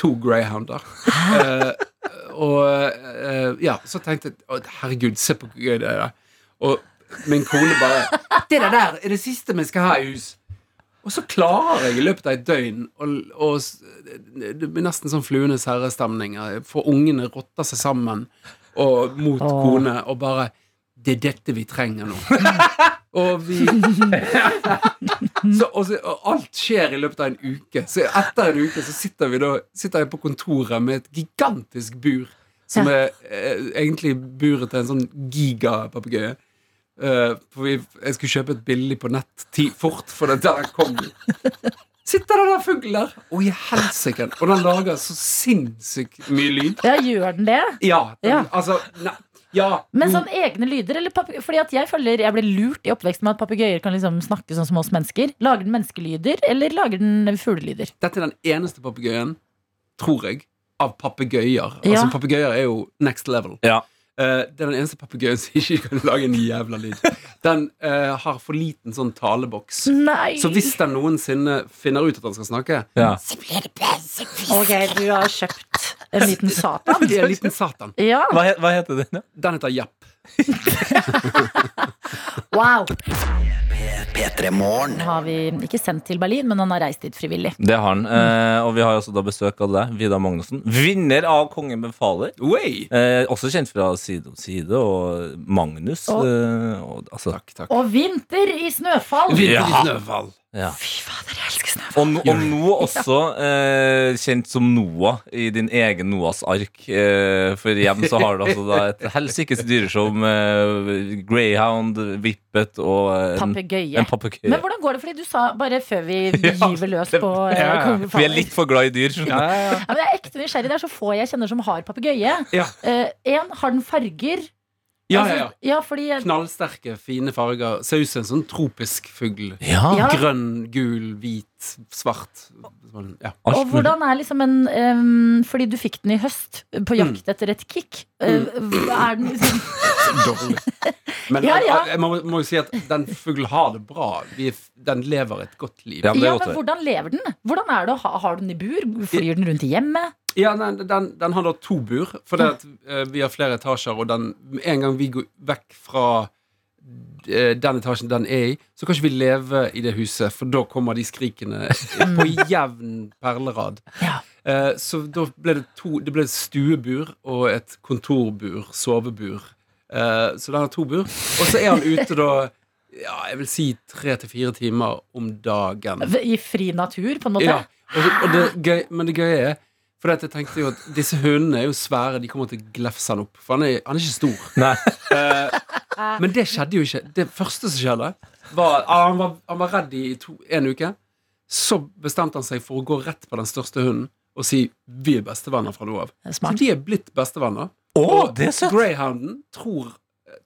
to greyhounder. Uh, og uh, ja, så tenkte jeg herregud, se på hvor gøy det er. Og min kone bare Det der er det siste vi skal ha i hus. Og så klarer jeg i løpet av et døgn og, og Det blir nesten sånn Fluenes herre-stemning. For ungene rotter seg sammen og mot
Åh.
kone og bare Det er dette vi trenger nå. og vi så, og, så, og alt skjer i løpet av en uke. Så etter en uke så sitter, vi da, sitter jeg på kontoret med et gigantisk bur. Som er eh, egentlig buret til en sånn gigapapegøye. Eh, for jeg skulle kjøpe et billig på nett ti, fort, for det der kom. Sitter den der fuglen der, og i helsike! Og den lager så sinnssykt mye lyd.
Ja, gjør den det?
Ja, den,
Ja.
altså ne, Ja.
Men sånn egne lyder? Eller fordi at jeg føler jeg ble lurt i oppveksten med at papegøyer kan liksom snakke sånn som oss mennesker. Lager den menneskelyder, eller lager den fuglelyder?
Dette er den eneste papegøyen, tror jeg, av papegøyer.
Ja.
Altså, papegøyer er jo next level.
Ja.
Eh, det er den eneste papegøyen som ikke kan lage en jævla lyd. Den uh, har for liten sånn taleboks.
Nei!
Så hvis den noensinne finner ut at den skal snakke,
Ja.
Ok, du har kjøpt en liten satan.
det er en liten satan.
Ja,
Hva, he- hva heter den?
Den heter Japp.
wow.
P3 Morgen.
Har vi ikke sendt til Berlin, men han har reist dit frivillig.
Det har han. Eh, og vi har også da besøk av deg, Vidar Magnussen. Vinner av Kongen befaler. Eh, også kjent fra Side om side og Magnus.
Og-
eh, og, altså,
Takk, takk.
Og vinter i snøfall!
Vinter i
Ja.
snøfall.
Ja.
Fy fader, jeg elsker snøfall.
Og, og nå også eh, kjent som Noah i din egen Noahs ark. Eh, for hjem så har du altså da et helsikes dyreshow med greyhound, vippet og en,
Papegøye.
en papegøye.
Men hvordan går det? Fordi du sa bare før vi
Ja,
gyver løs på eh,
ja, ja.
Vi er litt for glad i dyr. skjønner du.
Ja, ja,
Ja, men jeg er ekte nysgjerrig. Det er så få jeg kjenner som har papegøye.
ja.
Eh, en, har den farger?
Ja, ja,
Altså,
ja.
ja, fordi jeg,
Knallsterke, fine farger. Ser ut som en sånn tropisk fugl.
Ja.
Ja.
Grønn, gul, hvit, svart. Sånn, Ja.
Og hvordan er liksom en um, Fordi du fikk den i høst, på
Mm.
jakt etter et kick. Eh, er den liksom
Dårlig. Men
Ja, ja.
jeg må, må jo si at den fuglen har det bra. Vi, den lever et godt liv.
Ja,
men hvordan lever den? Hvordan er det å ha Har du den i bur? Flyr den rundt i hjemmet?
Ja, den, den, den har da to bur, for det at, eh, vi har flere etasjer, og den, en gang vi går vekk fra eh, den etasjen den er i, så kan ikke vi leve i det huset, for da kommer de skrikene på jevn perlerad.
Ja.
Eh, så da ble det to Det ble et stuebur og et kontorbur, sovebur. Eh, så den har to bur. Og så er han ute da ja, jeg vil si tre til fire timer om dagen.
I fri natur, på en måte?
Ja, og, og det gøy, men det gøye er For jeg tenkte jo at disse hundene er jo svære. De kommer til å glefse han opp. For han er, han er ikke stor.
Nei.
Eh, men det skjedde jo ikke. Det første som skjedde, var ah, han, var han var redd i to, en uke. Så bestemte han seg for å gå rett på den største hunden og si 'vi er bestevenner fra nå av'. Så de er blitt bestevenner. Og
det er søtt!
Greyhounden tror,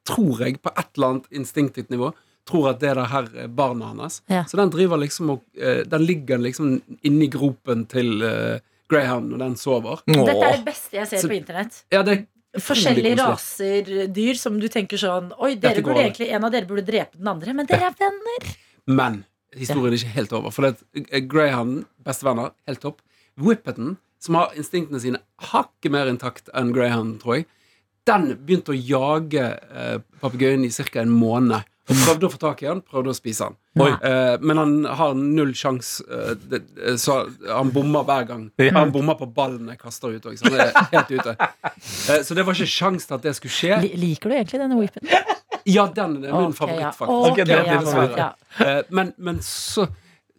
tror jeg, på et eller annet instinktivt nivå, tror at det er det her er barnet hans.
Ja.
Så den driver liksom og eh, Den ligger liksom inni gropen til uh, Greyhound når den sover.
Dette er det beste jeg ser
Så-
på internett.
Ja, det
Forskjellige raser dyr som du tenker sånn Oi, dere burde egentlig, en av dere burde drepe den andre, men dere er venner.
Men historien er ikke helt over. For det, Greyhounden, bestevenner, helt topp. Whippeten, som har instinktene sine hakket mer intakt enn greyhound, tror jeg, den begynte å jage eh, papegøyen i ca. en måned. Og prøvde å få tak i han, prøvde å spise han.
Oi.
Eh, men han har null sjanse, eh, eh, så han bommer hver gang.
Ja.
Han bommer på ballen jeg kaster ut òg, så han er helt ute. Eh, så det var ikke sjans til at det skulle skje.
Li- Liker du egentlig denne whippen?
Ja, den er min
okay,
favoritt,
ja.
faktisk.
Ok,
det er
ja, ja.
Eh, men men så,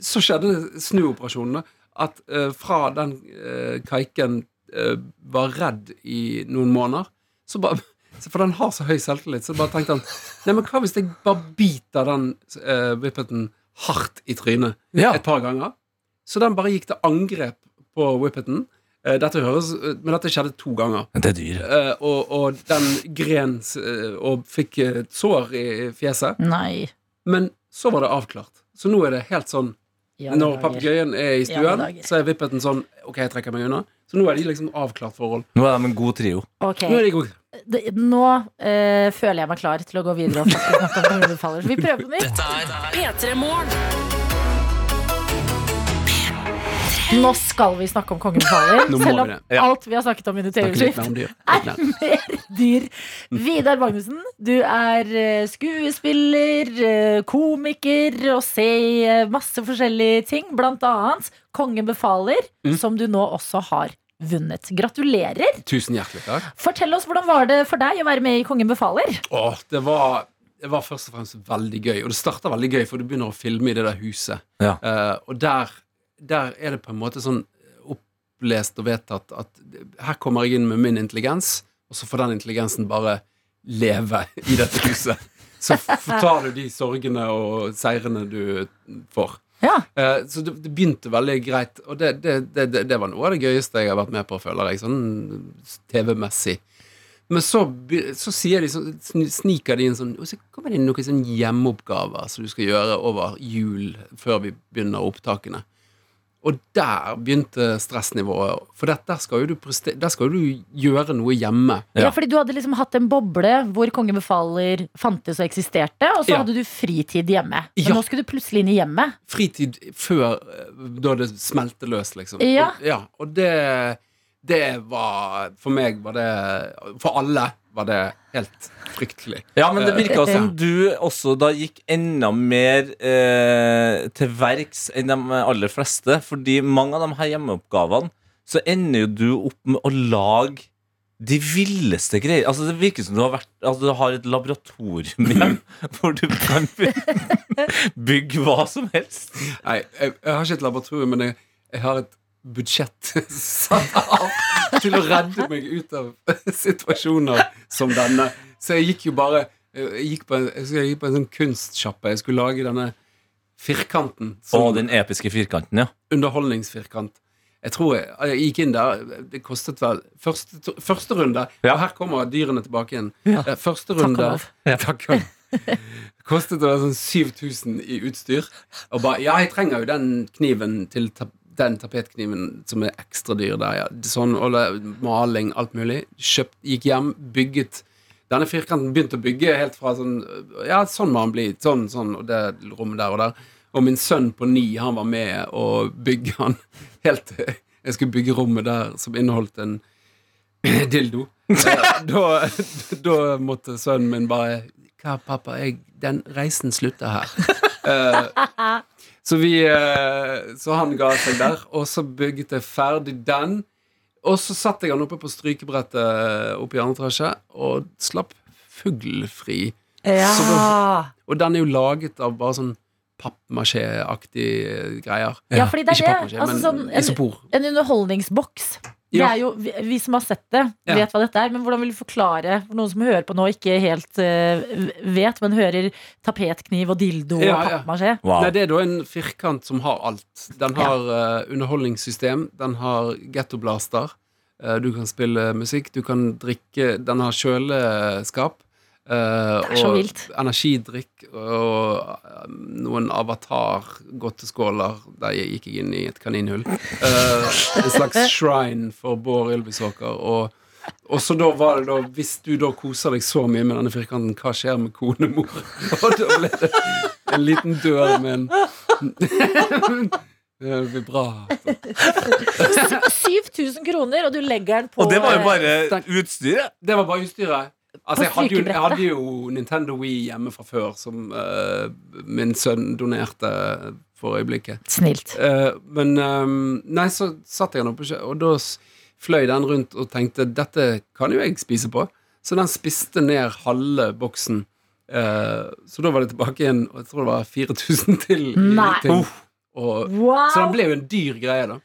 så skjedde snuoperasjonen. da, At eh, fra den eh, kaiken eh, var redd i noen måneder, så bare For den har så høy selvtillit. Så bare tenkte han Nei, men hva hvis jeg bare biter den uh, whippeten hardt i trynet
Ja.
et par ganger? Så den bare gikk til angrep på whippeten. Eh, dette høres, men dette skjedde to ganger.
Det er dyr.
Eh, og, og den gren eh, og fikk eh, et sår i fjeset.
Nei.
Men så var det avklart. Så nå er det helt sånn
I
Når papegøyen er i stuen, så er vippeten sånn Ok, jeg trekker meg unna. Så nå er de liksom avklart forhold.
Nå er de en god trio.
Okay.
Nå er de gode.
det- Nå øh, føler jeg meg klar til å gå videre og faktisk snakke om Kongen. Så vi prøver på nytt.
P3 Morgen.
Nå skal vi snakke om Kongen befaler. Selv om.
Ja.
alt vi har snakket om
om dyr.
er
mer.
mer dyr. Vidar Magnussen, du er eh, skuespiller, eh, komiker og ser eh, masse forskjellige ting. Blant annet Kongen befaler,
Mm.
som du nå også har vunnet. Gratulerer.
Tusen hjertelig takk.
Fortell oss, hvordan var det for deg å være med i Kongen befaler?
Åh, det var, det var først og fremst veldig gøy. Og det starta veldig gøy, for du begynner å filme i det der huset.
Ja.
Uh, og der, der er det på en måte sånn opplest og vedtatt at her kommer jeg inn med min intelligens, og så får den intelligensen bare leve i dette huset. Så tar du de sorgene og seirene du får.
Ja.
Eh, så det, det begynte veldig greit, og det, det, det, var noe av det gøyeste jeg har vært med på, føler jeg, sånn TV-messig. Men så, så de så, sniker de inn sånn Og så kommer det inn noen sånn hjemmeoppgaver som du skal gjøre over jul før vi begynner opptakene. Og der begynte stressnivået. For der, skal jo du der skal jo du gjøre noe hjemme.
Ja.
Ja.
fordi du hadde liksom hatt en boble hvor Konge befaler fantes og eksisterte, og så
Ja.
hadde du fritid hjemme. Men
Ja.
nå skulle du plutselig inn i hjemmet.
Fritid før eh, da det smelte løs, liksom.
Ja.
Og, ja, og det, det var For meg var det For alle var det helt fryktelig.
Ja, men det virka som du også da gikk enda mer eh, til verks enn de aller fleste. Fordi mange av de her hjemmeoppgavene så ender jo du opp med å lage de villeste greier. Altså Det virker som du har, vært, altså, du har et laboratorium hjem hvor du kan bygge hva som helst.
Nei, jeg, jeg har ikke et laboratorium, men jeg, jeg har et budsjett satt av til å redde meg ut av situasjoner som denne. Så jeg gikk jo bare Jeg gikk på en, jeg gikk på en sånn kunstsjappe. Jeg skulle lage denne firkanten.
Og
Å,
den episke firkanten, ja.
underholdningsfirkant. Jeg tror jeg, jeg gikk inn der. Det kostet vel Første, to- første runde
Ja.
Og her kommer dyrene tilbake igjen.
Ja.
Eh, Første runde. Takk og lov. Kostet det sånn 7000 i utstyr. Og bare Ja, jeg trenger jo den kniven til ta den tapetkniven som er ekstra dyr der. Ja. Sånn, det- maling, alt mulig. Kjøpt, gikk hjem, bygget Denne firkanten begynte å bygge helt fra sånn Ja, sånn må han bli. Sånn, sånn, og det rommet der og der. Og min sønn på ni, han var med og bygge han helt til Jeg skulle bygge rommet der som inneholdt en dildo. Eh, Da, da måtte sønnen min bare Hva, pappa? Jeg, den reisen slutter her. Eh, så vi eh, Så han ga seg der, og så bygget jeg ferdig den. Og så satte jeg han oppe på strykebrettet oppe i andre etasje og slapp fuglefri.
Ja.
Så Og den er jo laget av bare sånn pappmasjé-aktige greier.
Ja, fordi det er
Ikke
det. Altså, sånn, en, en underholdningsboks. Det
Ja.
er jo, vi, vi som har sett det,
Ja.
vet hva dette er. Men hvordan vil du forklare for noen som hører på nå, ikke helt uh, vet, men hører tapetkniv og dildo
Ja,
og pappmasjé?
Wow.
Nei, det er da en firkant som har alt. Den har uh, underholdningssystem, den har gettoblaster, uh, du kan spille musikk, du kan drikke Den har kjøleskap. Eh,
Det er så
og
vilt.
energidrikk og eh, noen avatar-godteskåler. Der gikk jeg inn i et kaninhull. Eh, en slags shrine for Bård Ylvisåker. Og, og så da var det da Hvis du da koser deg så mye med denne firkanten, hva skjer med konemor? Og da ble det en liten dør med en Det blir bra.
7000 kroner, og du legger den på
Og det var jo bare utstyret.
Det var bare utstyret. Altså, jeg, hadde jo, jeg hadde jo Nintendo Wii hjemme fra før, som uh, min sønn donerte for øyeblikket.
Snilt.
Uh, men um, Nei, så satte jeg den oppe, og da fløy den rundt og tenkte dette kan jo jeg spise på. Så den spiste ned halve boksen. Uh, så da var det tilbake igjen, og jeg tror det var 4000 til.
Nei.
ting. Og,
Wow!
så den ble jo en dyr greie, da.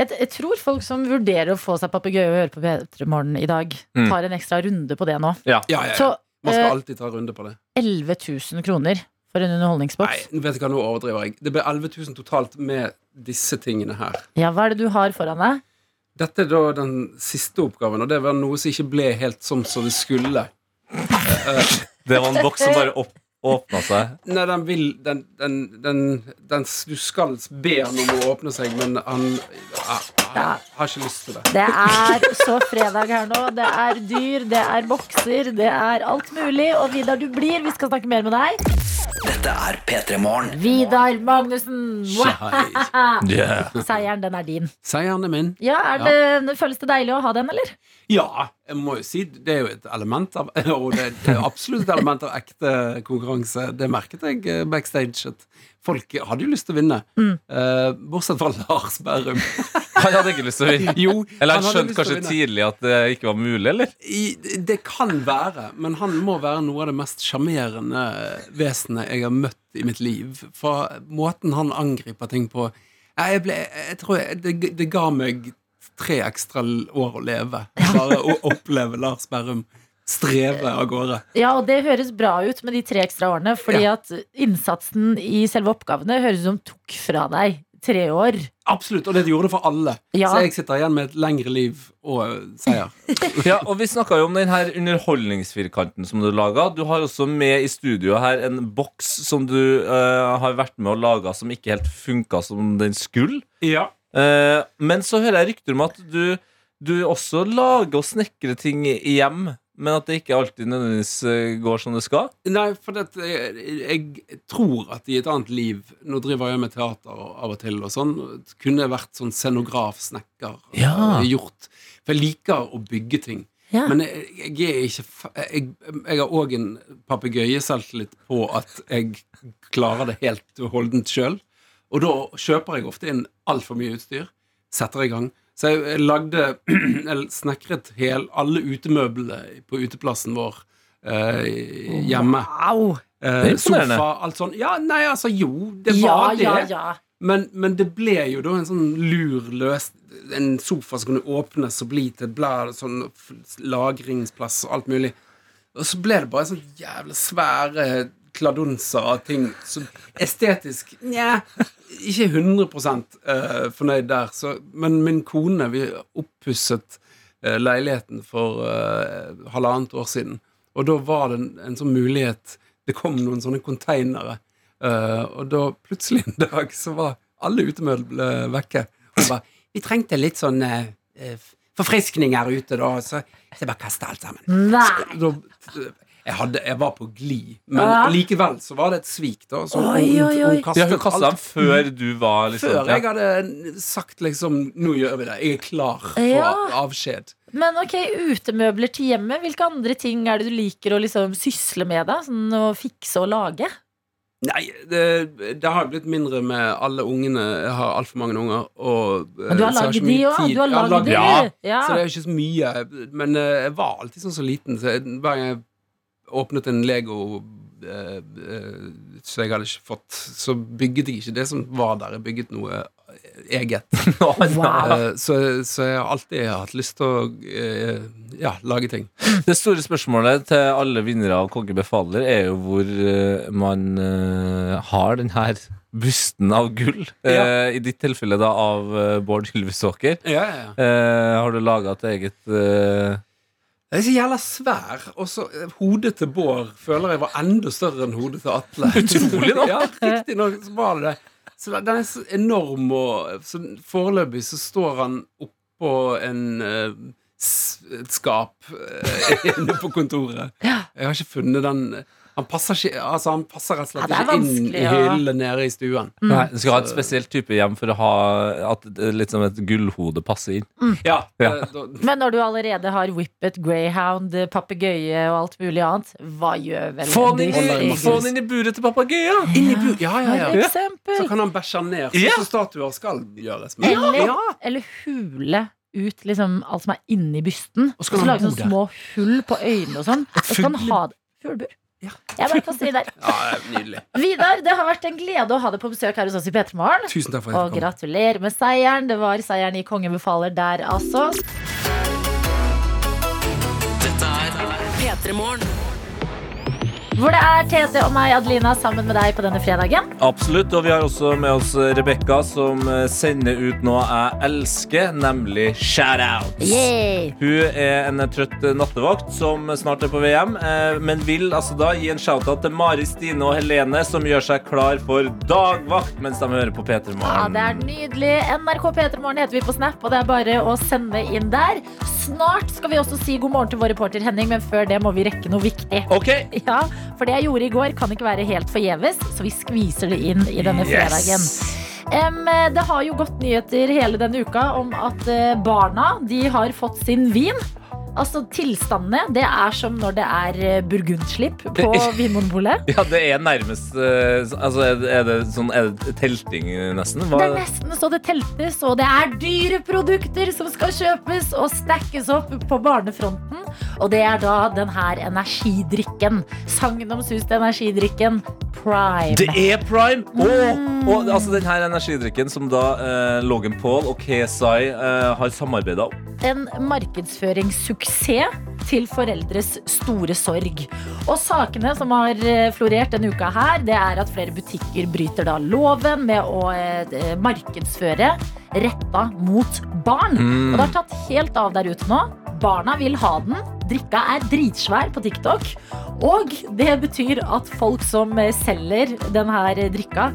Jeg, jeg tror folk som vurderer å få seg papegøye og høre på P3 Morgen i dag,
Mm.
tar en ekstra runde på det nå.
Ja, ja, ja.
Så
Man skal
eh,
alltid ta runde på det.
11 000 kroner for en underholdningsboks.
Nei, vet du hva, nå overdriver jeg. Det ble 11 000 totalt med disse tingene her.
Ja, hva er det du har foran deg?
Dette er da den siste oppgaven, og det var noe som ikke ble helt sånn som det skulle.
Det var en boks som bare opp, åpna seg.
Nei, den vil den, den, den, den Du skal be han om å åpne seg, men han ah, har ikke lyst til det.
Det er så fredag her nå. Det er dyr, det er bokser, det er alt mulig. Og Vidar, du blir. Vi skal snakke mer med deg.
Dette er P3 Morgen.
Vidar Magnussen!
Yeah.
Seieren, den er din.
Seieren er min.
Ja, er det, Føles det deilig å ha den, eller?
Ja, jeg må jo si det er jo et element av Og det er absolutt et element av ekte konkurranse. Det merket jeg eh, backstage. At folk hadde jo lyst til å vinne. Eh, bortsett fra Lars Berrum.
Han hadde ikke lyst til å vinne.
Jo,
Eller han
han
skjønte kanskje tidlig at det ikke var mulig, eller?
I, det kan være, men han må være noe av det mest sjarmerende vesenet jeg har møtt i mitt liv. For måten han angriper ting på Jeg, ble, jeg tror jeg, det, det ga meg tre ekstra år å leve. Bare å oppleve Lars Berrum streve av gårde.
Ja, og det høres bra ut med de tre ekstra årene, fordi at innsatsen i selve oppgavene høres ut som tok fra deg tre år.
Absolutt, og det gjorde det for alle.
Ja.
Så jeg sitter igjen med et lengre liv og eh, seier.
Ja, og Vi snakka jo om den her underholdningsfirkanten som du laga. Du har også med i studio her en boks som du uh, har vært med og laga som ikke helt funka som den skulle.
Ja.
Eh, men så hører jeg rykter om at du, du også lager og snekrer ting hjem, men at det ikke alltid nødvendigvis eh, går som det skal.
Nei, for det, jeg, jeg tror at i et annet liv Nå driver jeg med teater av og til, og sånn. Kunne jeg vært sånn scenograf, snekker.
Ja.
eh, Gjort. For jeg liker å bygge ting.
Ja.
Men jeg, jeg er ikke Jeg, jeg har òg en papegøyeselvtillit på at jeg klarer det helt holdent sjøl. Og da kjøper jeg ofte inn altfor mye utstyr. Setter i gang. Så jeg, lagde Jeg snekret hel, alle utemøblene på uteplassen vår eh, hjemme.
Wow!
Eh, sofa, alt sånn. Ja, nei, altså jo, det
Ja,
var det.
ja, ja.
Men, men det ble jo da en sånn lur løs En sofa som kunne åpnes og bli til blad, sånn lagringsplass og alt mulig. Og så ble det bare en sånn jævlig svære kladunser av ting som estetisk Nja, ikke 100 eh, fornøyd der. Så, men min kone, vi oppusset eh, leiligheten for eh, halvannet år siden. Og da var det en, en sånn mulighet Det kom noen sånne konteinere. Og da plutselig en dag så var alle utemøblene vekke. Og bare, vi trengte litt sånn forfriskning her ute, da, så, så jeg bare kasta alt sammen.
Nei!
Da, jeg, hadde, jeg var på glid, men
Ja.
likevel så var det et svik. da så
Oi,
hun-
oi, oi.
hun kastet
Ja, Hun kasta
alt
før du var liksom
før
ja.
jeg hadde sagt liksom Nå gjør vi det. Jeg er klar for
Ja.
avskjed.
Men ok, utemøbler til hjemmet. Hvilke andre ting er det du liker å liksom sysle med? da? Sånn Å fikse og lage?
Nei, det, det har blitt mindre med alle ungene. Jeg har altfor mange unger. Og, eh,
Men du har
så
lagd de òg. Du har lagd de.
Ja.
Ja.
Så det er ikke så mye. Men eh, jeg var alltid sånn så liten, så jeg, hver gang jeg åpnet en Lego eh, eh, så jeg hadde ikke fått, så bygget jeg ikke det som var der. Jeg bygget noe eget.
Wow.
Eh, så, så jeg har alltid hatt lyst til å eh, ja, lage ting.
Det store spørsmålet til alle vinnere av Konge befaler er jo hvor eh, man eh, har den her busten av gull.
Ja.
Eh, I ditt tilfelle da av eh, Bård Ylvisåker.
Ja, ja, ja.
Eh, har du laga et eget eh,
Den er så jævla svær, og så eh, hodet til Bård føler jeg var enda større enn hodet til Atle. Utrolig nok. Ja, riktig nok så var det det. Så den er så enorm, og så foreløpig så står han oppå en uh, et skap uh, inne på kontoret. Jeg har ikke funnet den Han passer, ikke, altså han passer rett og slett
Ja, det er
ikke inn
vanskelig,
i
ja.
hyllen nede i stuen.
Nei, Du skal ha et spesielt type hjem for å ha at litt som et gullhode passer inn.
Ja,
Ja.
eh, da,
Men når du allerede har Whippet, Greyhound, papegøye og alt mulig annet, hva gjør vel
Få
han
den inn, i-
disse-
få den inn i buret til papegøyen!
inn i bu... Ja, ja, ja.
For
Så
eksempel.
kan han bæsje ned, sånn
Ja.
som statuer skal gjøres. med.
Eller,
Ja.
eller hule ut liksom alt som er inni bysten.
Og
Og
så kan
så
han
lage
bo
sånne
der.
små hull på øynene og sånn. Og så kan han ha det Fuglebur. Jeg bare kaster der.
Ja, det er nydelig.
Vidar, det har vært en glede å ha deg på besøk her hos oss i P3 Morgen.
Tusen takk for at
Og
jeg kom.
gratulerer med seieren. Det var seieren i Kongen befaler der, altså.
Dette er P3 Morgen.
Hvor det er Tete og meg, Adelina, sammen med deg på denne fredagen.
Absolutt. Og vi har også med oss Rebekka, som sender ut noe jeg elsker, nemlig shoutouts. Hun er en trøtt nattevakt som snart er på VM, eh, men vil altså da gi en shoutout til Mari, Stine og Helene, som gjør seg klar for dagvakt mens de hører på P3
Ja, det er nydelig. NRK P3morgen heter vi på Snap, og det er bare å sende inn der. Snart skal vi også si god morgen til vår reporter Henning, men før det må vi rekke noe viktig.
OK.
Ja, For det jeg gjorde i går, kan ikke være helt forgjeves, så vi skviser det inn i denne fredagen. Em, det har jo gått nyheter hele denne uka om at eh, barna de har fått sin vin. Altså Tilstandene det er som når det er eh, burgundslipp på Vinmonopolet.
Ja, det er nærmest eh, Altså, er det, sånn Er det telting, nesten? Hva?
Det er nesten så det teltes, og det er dyre produkter som skal kjøpes og stackes opp på barnefronten. Og det er da den her energidrikken. Sagnomsuste energidrikken Prime.
Det er prime! Og,
Mm.
og altså den her energidrikken som da eh, Logan Paul og KSI eh, har samarbeida om.
En markedsføringssuksess til foreldres store sorg. Og sakene som har eh, florert denne uka her, det er at flere butikker bryter da loven med å eh, markedsføre retta mot barn. Og det har tatt helt av der ute nå. Barna vil ha den. Drikka er dritsvær på TikTok. Og det betyr at folk som selger denne drikka,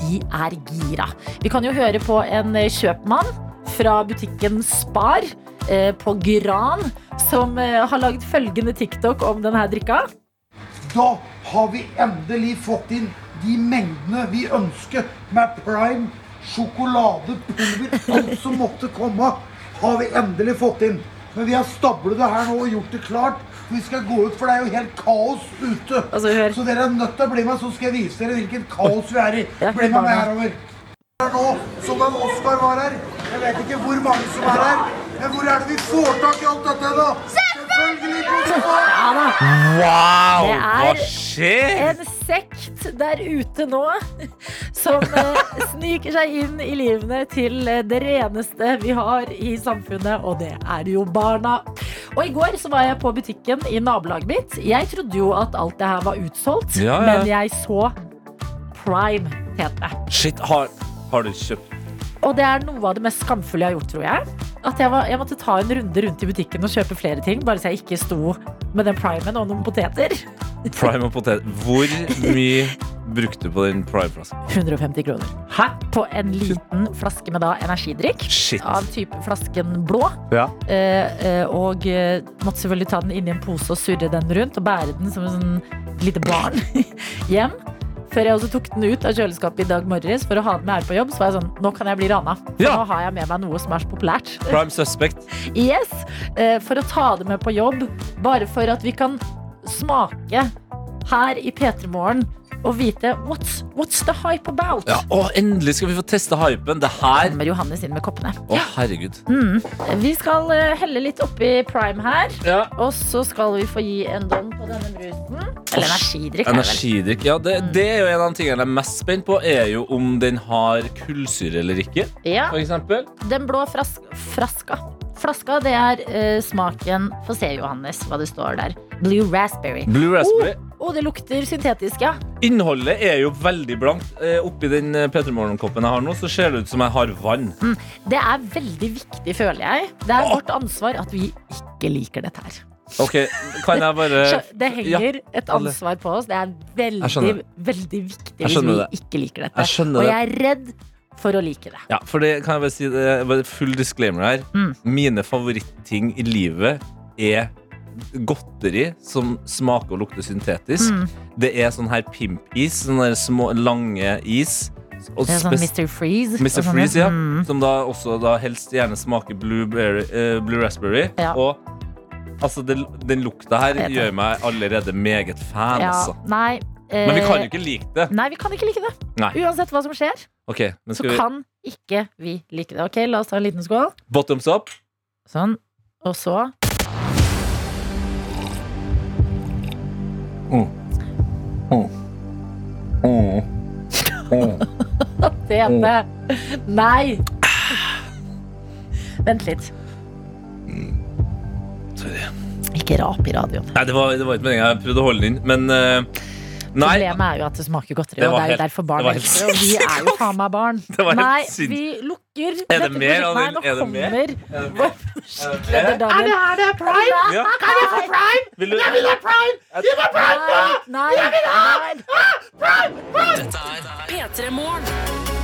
de er gira. Vi kan jo høre på en kjøpmann fra butikken Spar på Gran, som eh, har laget følgende TikTok om denne drikka.
Da har vi endelig fått inn de mengdene vi ønsket med prime, sjokolade, pulver, alt som måtte komme, har vi endelig fått inn. Men vi har stablet det her nå og gjort det klart. Vi skal gå ut, for det er jo helt kaos ute.
Altså.
Så dere er nødt til å bli med, så skal jeg vise dere hvilket kaos vi er i. Bli med meg herover. Nå, som en Oscar var her. Jeg vet ikke hvor mange som er her. Men hvor er det vi får tak i alt dette, da? Selvfølgelig på!
Wow!
Det er
Hva skjer?
En sekt der ute nå som eh, sniker seg inn i livene til eh, det reneste vi har i samfunnet, og det er jo barna. Og i går så var jeg på butikken i nabolaget mitt. Jeg trodde jo at alt det her var utsolgt,
Ja, ja.
men jeg så Prime, het det.
Shit, har, har du kjøpt
Og det er noe av det mest skamfulle jeg har gjort, tror jeg. At jeg, var, jeg måtte ta en runde rundt i butikken og kjøpe flere ting, bare så jeg ikke sto med den primen og noen poteter.
prime og potet? Hvor mye brukte du på den prime-flasken?
150 kroner.
Hæ?
På en liten flaske med da energidrikk.
Shit.
Av type flasken blå.
Ja.
Eh, eh, og eh, måtte selvfølgelig ta den inn i en pose og surre den rundt og bære den som en sånn lite barn hjem. Før jeg også tok den ut av kjøleskapet i dag morges for å ha den med her på jobb. Så var jeg sånn, nå kan jeg bli rana. For
Ja.
nå har jeg med meg noe som er så populært.
Prime suspect.
Yes, eh, For å ta det med på jobb. Bare for at vi kan smake her i P3 Morgen og vite what's, what's the hype about.
Ja, å, endelig skal vi få teste hypen. Det her
Kommer Johannes inn med koppene.
Å, herregud.
Vi skal eh, helle litt oppi prime her.
Ja.
Og så skal vi få gi en don på denne brusen. Eller energidrikk. er det vel.
Energidrikk. Ja, det, det er jo en av de tingene jeg er mest spent på, er jo om den har kullsyre eller ikke.
Ja,
For eksempel.
Den blå fras fraska. Flaska, det er eh, smaken Få se, Johannes, hva det står der. Blue raspberry.
Blue raspberry.
Å, det lukter syntetisk, ja.
Innholdet er jo veldig blankt. Eh, oppi den P3 Morgen-koppen jeg har nå, så ser det ut som jeg har vann.
Det er veldig viktig, føler jeg. Det er vårt ansvar at vi ikke liker dette her.
Ok, kan jeg bare
Det henger et ansvar på oss. Det er veldig, veldig viktig hvis vi
det.
ikke liker dette.
Jeg
Og jeg er redd for å like det.
Ja, for det kan jeg bare si det er Full disclaimer her.
Mm.
Mine favorittting i livet er godteri som smaker og lukter syntetisk.
Mm.
Det er sånn her pimp-is. Sånne der små, lange is. Og
Det er sånn Mr. Freeze.
Mr.
sånn,
Freeze, ja.
Mm.
Som da også da helst gjerne smaker blueberry, uh, blue raspberry.
Ja.
Og altså, den, den lukta her
det.
gjør meg allerede meget fan,
Ja,
altså.
nei, eh,
Men vi kan jo ikke like det.
Nei, vi kan ikke like det.
Nei.
Uansett hva som skjer,
Ok, men
så
vi
kan ikke vi like det. Ok, La oss ta en liten skål.
Bottoms up.
Sånn. Og så
Mm. Mm. Mm.
Tete. Nei! Vent litt.
Sorry.
Ikke rap i radioen.
Nei, det var, det var ikke meninga. Jeg prøvde å holde den inn, men uh,
Problemet er jo at det smaker godteri,
Det
og det er jo derfor barn elsker det. Og vi er jo faen meg barn.
Det
Nei, vi lukker
Er det mer
Nei, nå
Er det mer?
kommer
Er det
vår prosjektleder prime?
Ja.
Kan jeg få prime?
Vil du,
Nei, prime! Prime!
Dette er P3 Morgen.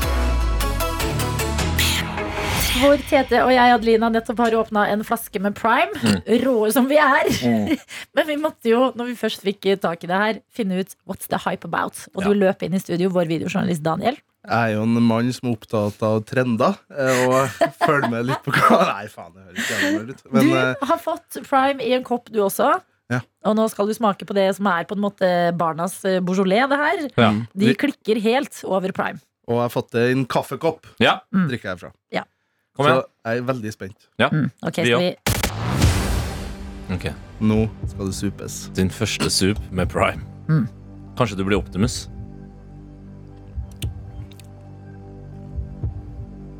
Hvor Tete og jeg, Adelina, nettopp har åpna en flaske med prime.
Mm.
Råe som vi er. Men vi måtte jo, når vi først fikk tak i det her, finne ut what's the hype about. Og du løp inn i studio, vår videojournalist Daniel.
Jeg er jo en mann som er opptatt av trender, eh, og følger med litt på hva Nei, faen, det høres jævlig ut. Men
du
eh,
har fått prime i en kopp, du også.
Ja.
Og nå skal du smake på det som er på en måte barnas eh, Beaujolais. Det her.
Ja.
De klikker helt over prime.
Og jeg har fått det i en kaffekopp.
Ja,
Drikker jeg fra.
Kom
Så
igjen.
jeg er veldig spent.
Mm. Ok,
Vi
skal vi
Ok,
Nå skal det supes.
Din første sup med prime.
Mm.
Kanskje du blir Optimus?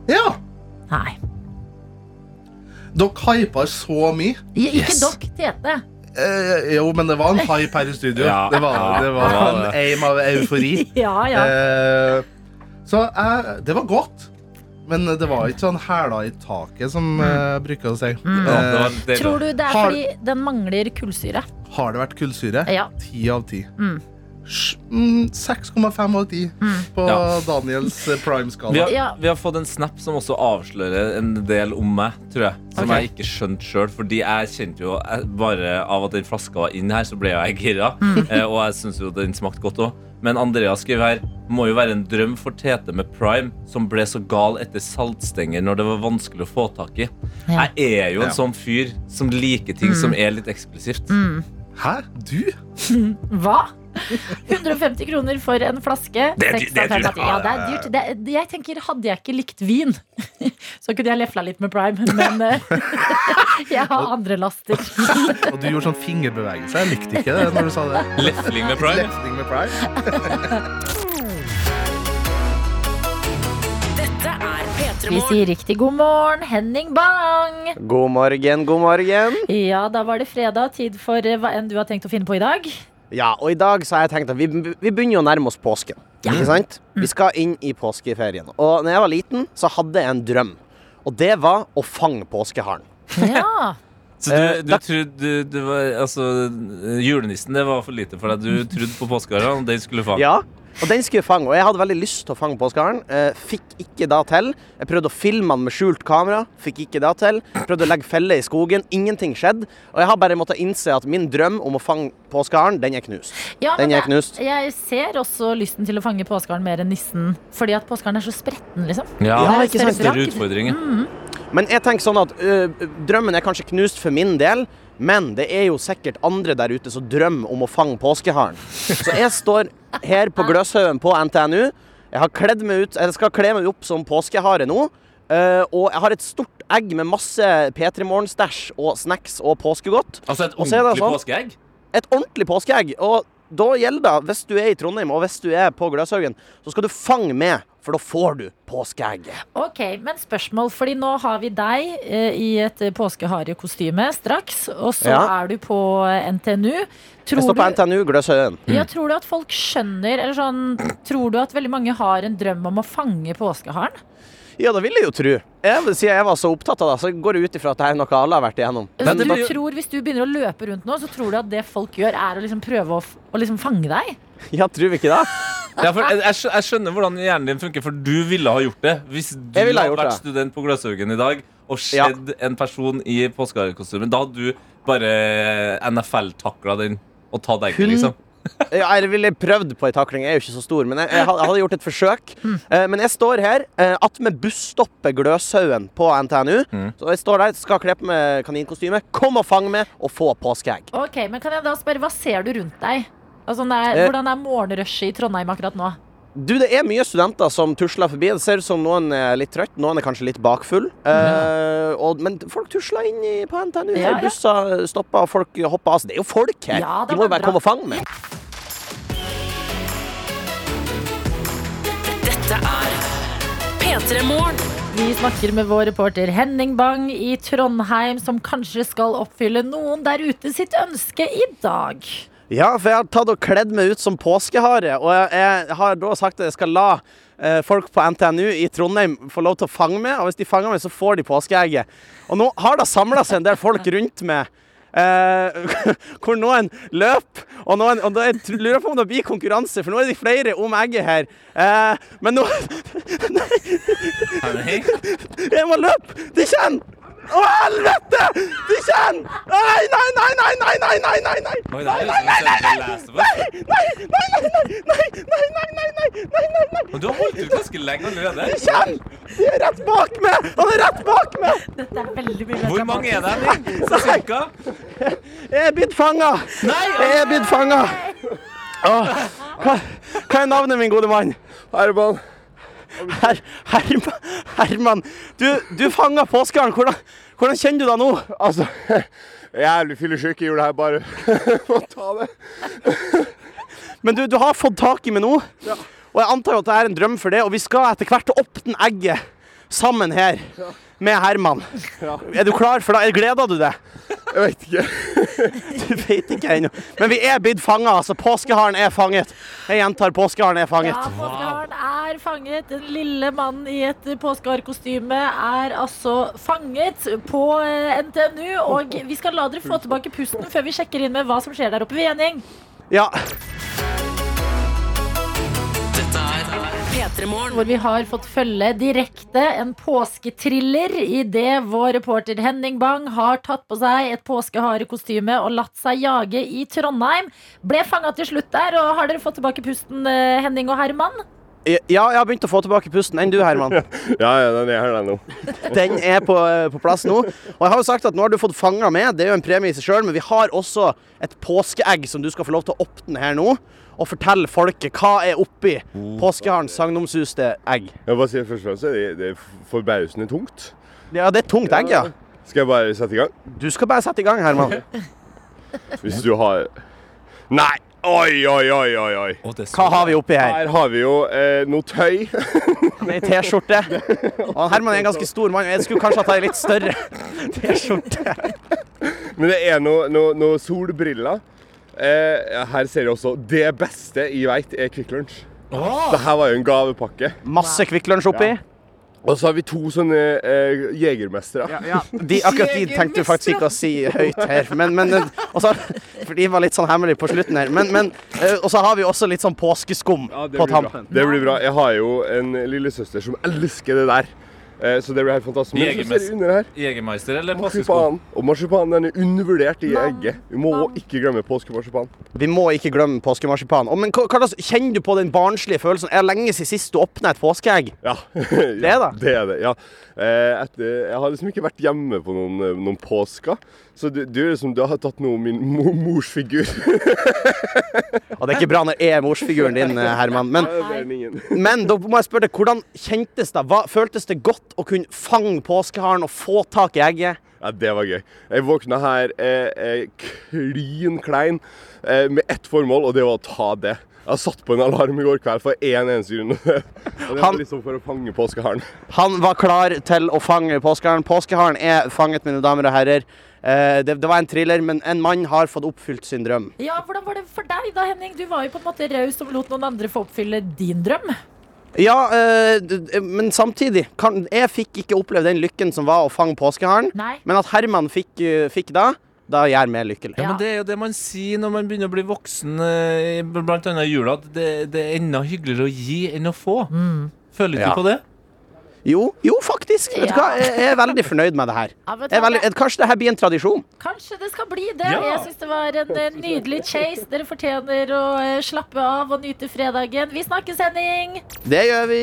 Ja!
Nei.
Dere hypa så mye.
Ikke
Yes.
dokk, Tete.
Eh, jo, men det var en hype her i studio.
Ja.
Det var, det var
Ja,
en
det.
aim av eufori.
Ja, ja.
Eh, så jeg, det var godt. Men det var ikke sånn hæla i taket, som jeg bruker å si.
Ja, det var
Eh.
Tror du det er
har-
fordi den mangler kullsyre?
har det vært kullsyre?
Ja.
Ti av ti.
Mm.
Sj- mm, 6,5 av 10 på
Ja.
Daniels eh, prime-skala.
Vi,
Ja.
vi har fått en snap som også avslører en del om meg, tror jeg. Som
okay.
jeg ikke skjønte sjøl. Fordi jeg kjente jo jeg, Bare av at den flaska var inn her, så ble jeg gira. Eh, og jeg syns jo den smakte godt òg. Men Andrea skriver her må jo være en drøm for Tete med prime, som ble så gal etter saltstenger når det var vanskelig å få tak i.
Ja.
Jeg er jo en
Ja.
sånn fyr som liker ting som er litt eksklusivt.
Hæ? Du?
Hva? 150 kroner for en flaske.
Det er dy- det er dyrt.
Ja, det er dyrt. Det, det- jeg tenker, Hadde jeg ikke likt vin, så kunne jeg lefla litt med prime. Men eh, jeg har andre laster.
Og du gjorde sånn fingerbevegelse. Jeg likte ikke det når du sa det.
Lefling med prime.
Lefling med prime.
Dette er P3
Vi sier riktig god morgen, Henning Bang.
God morgen, god morgen.
Ja, da var det fredag. Tid for eh, hva enn du har tenkt å finne på i dag.
Ja, og i dag så har jeg tenkt at vi, vi begynner jo å nærme oss påsken. Ikke sant? Vi skal inn i påskeferien. Og når jeg var liten, så hadde jeg en drøm. Og det var å fange påskeharen.
Ja.
Så du,
Eh,
du trodde du, det var, altså, Julenissen det var for lite for deg. Du trodde på påskeharen, og den skulle fange.
Ja, og den skulle jeg fange. Og jeg hadde veldig lyst til å fange påskeharen. Eh, fikk ikke da til. Jeg prøvde å filme den med skjult kamera. Fikk ikke da til. Prøvde å legge felle i skogen. Ingenting skjedde. Og jeg har bare måttet innse at min drøm om å fange påskeharen, den er knust.
Ja,
Den
men
er
det-
knust.
Jeg ser også lysten til å fange påskeharen mer enn nissen. Fordi at påskeharen er så spretten, liksom.
Ja,
Ja,
ikke
sant?
Større utfordringer.
Men jeg tenker sånn at ø, drømmen er kanskje knust for min del, men det er jo sikkert andre der ute som drømmer om å fange påskeharen. Så jeg står her på Gløshaugen på NTNU. Jeg har kledd meg ut, jeg skal kle meg opp som påskehare nå. ø, og jeg har et stort egg med masse P3 Morgen-stæsj og snacks og påskegodt.
Altså et ordentlig
sånn-
påskeegg?
Et ordentlig påskeegg. Og da gjelder det, hvis du er i Trondheim og hvis du er på Gløshaugen, så skal du fange med, for da får du påskeegget.
Ok, men spørsmål, fordi nå har vi deg eh, i et eh, påskeharekostyme straks, og så
Ja.
er du på NTNU. NTNU.
Jeg står på
du,
NTNU Gløshaugen.
ja, tror du at folk skjønner, eller sånn, tror du at veldig mange har en drøm om å fange påskeharen?
Ja, det vil jeg jo tro. Jeg, siden jeg var så opptatt av det, så går det ut ifra at det er noe alle har vært igjennom.
Men
du
blir-
tror, Hvis du begynner å løpe rundt nå, så tror du at det folk gjør, er å liksom prøve å, f- å liksom fange deg?
Ja, tror vi ikke det?
Ja, for jeg, jeg skjønner hvordan hjernen din funker, for du ville ha gjort det. Hvis du
Jeg
hadde vært
det.
student på Gløshaugen i dag og
Ja.
en person i påskekostyme, da hadde du bare NFL-takla den og tatt egget, liksom.
Ja, jeg ville prøvd på ei takling, jeg er jo ikke så stor, men jeg, jeg hadde gjort et forsøk. Eh, men jeg står her uh, attmed busstoppet Gløshaugen på NTNU. Så jeg står der, skal kle på meg kaninkostyme. Kom og fang meg, og få påskeegg.
Ok, men kan jeg da spørre, Hva ser du rundt deg? Altså,
Eh.
hvordan er morgenrushet i Trondheim akkurat nå?
Du, det er mye studenter som tusler forbi. Det ser ut som noen er litt trøtt, noen er kanskje litt bakfull. Eh, og, men folk tusler inn i, på NTNU.
Ja, ja.
Busser stopper, og folk hopper av. Det er jo folk her.
Ja,
De må jo bare
bra.
komme og fange meg.
Dette er P3 Morgen.
Vi snakker med vår reporter Henning Bang i Trondheim, som kanskje skal oppfylle noen der ute sitt ønske i dag.
Ja, for jeg har tatt og kledd meg ut som påskehare, og jeg, har da sagt at jeg skal la eh, folk på NTNU i Trondheim få lov til å fange meg, og hvis de fanger meg, så får de påskeegget. Og nå har det samla seg en del folk rundt meg. Eh, hvor noen løper, og, noen, og jeg lurer på om det blir konkurranse, for nå er det flere om egget her. Eh, men nå
Nei!
Jeg må løpe! Det kommer! Å, helvete! De kommer! Nei, nei, nei, nei, nei, nei, nei, nei, nei!
Nei, nei, nei, nei.
Nei, nei, nei, nei, nei, nei, nei, nei, nei, nei, nei, nei, nei.
Men du har holdt ut ganske lenge allerede.
De kommer! De er rett bak meg! Han er rett bak meg!
Dette er veldig mye
Hvor mange er det? Så cirka?
Jeg er blitt fanga! Jeg er blitt fanga! Hva, er navnet, min gode mann? Herman. Her, Herman, Herman. Du, du fanga påskeharen. Hvordan, hvordan kjenner du deg nå?
Altså, jævlig fyllesyk. Jeg jula. her bare for å ta det.
Men du, du har fått tak i meg nå. Og jeg antar jo at det er en drøm for det. Og vi skal etter hvert åpne egget sammen her med Herman. Er du klar for det? Gleder du deg?
Jeg vet ikke.
Du vet ikke ennå. Men vi er blitt fanga. Altså, påskeharen er fanget. Jeg gjentar, påskeharen er fanget.
Ja, påskeharen er fanget. Den lille mannen i et påskeharekostyme er altså fanget på eh, NTNU. Og vi skal la dere få tilbake pusten før vi sjekker inn med hva som skjer der oppe. ved Gjengjeng.
Ja.
Dette er P3 Morgen.
Hvor vi har fått følge direkte en påsketriller idet vår reporter Henning Bang har tatt på seg et påskeharekostyme og latt seg jage i Trondheim. Ble fanga til slutt der, og har dere fått tilbake pusten, eh, Henning og Herman?
Ja, jeg har begynt å få tilbake pusten. Enn du, Herman?
Ja, ja, den er her nå.
Den er på, på plass nå. Og jeg har jo sagt at nå har du fått fanga med. Det er jo en premie i seg sjøl, men vi har også et påskeegg som du skal få lov til å åpne her nå. Og fortelle folket hva er oppi påskeharens sagnomsuste egg.
Jeg bare si først og fremst, det er, det er forbausende tungt.
Ja, det er tungt egg, ja.
Skal jeg bare sette i gang?
Du skal bare sette i gang, Herman.
Hvis du har Nei! Oi, oi, oi, oi. oi.
Hva har vi oppi her?
Her har vi jo eh, noe tøy.
Ei T-skjorte. Og Herman er en ganske stor mann. Jeg skulle kanskje hatt ei litt større T-skjorte.
Men det er noe, noe, noe solbriller. Eh, her ser jeg også Det beste jeg veit, er Kvikk Lunsj. Det her var jo en gavepakke.
Masse Kvikk Lunsj oppi.
Og så har vi to sånne eh, jegermestere.
De, akkurat de tenkte du faktisk ikke å si høyt her. Men, men, også, for de var litt sånn hemmelige på slutten her. Men, men, eh, og så har vi også litt sånn påskeskum
Ja,
på
tampen. bra. Det blir bra. Jeg har jo en lillesøster som elsker det der. Eh, så det blir helt fantastisk. Men så ser jeg under her.
Jegermeister eller påskesko?
Marsipan. Og marsipan den er undervurdert i egget. Vi må ikke glemme påskemarsipan.
Vi må ikke glemme påskemarsipan. Men hva, hva, kjenner du på den barnslige følelsen? Er det lenge siden sist du åpna et påskeegg?
Ja.
Det er det?
Det er det, ja. Eh, etter, jeg har liksom ikke vært hjemme på noen, eh, noen påsker. Så du, du, liksom, du har tatt noe om min mo mors.
Og det er ikke bra når jeg er morsfiguren din, Herman. Men, men da må jeg spørre deg, hvordan kjentes det? Hva, føltes det godt å kunne fange påskeharen og få tak i egget?
Ja, det var gøy. Jeg våkna her eh, eh, klin klein eh, med ett formål, og det var å ta det. Jeg har satt på en alarm i går kveld for én eneste grunn. og det
Han-
var liksom for å fange påskeharen.
Han var klar til å fange påskeharen. Påskeharen er fanget, mine damer og herrer. Eh, det, det var en thriller, men en mann har fått oppfylt sin drøm.
Ja, Hvordan var det for deg da, Henning? Du var jo på en måte raus som lot noen andre få oppfylle din drøm.
Ja, eh, d- men samtidig kan, Jeg fikk ikke oppleve den lykken som var å fange påskeharen.
Nei.
Men at Herman fikk, eh, fikk da, da gjør meg lykkelig.
Ja, men Det er jo det man sier når man begynner å bli voksen, bl.a. blant annet i jula, at det, det er enda hyggeligere å gi enn å få. Føler du
Ja.
ikke på det?
Jo, jo, faktisk. Vet du hva? Jeg er veldig fornøyd med det her.
Ja,
Jeg veldig, kanskje det her blir en tradisjon?
Kanskje det skal bli det.
Ja.
Jeg syns det var en nydelig chase. Dere fortjener å eh, slappe av og nyte fredagen. Vi snakkes, Henning!
Det gjør vi.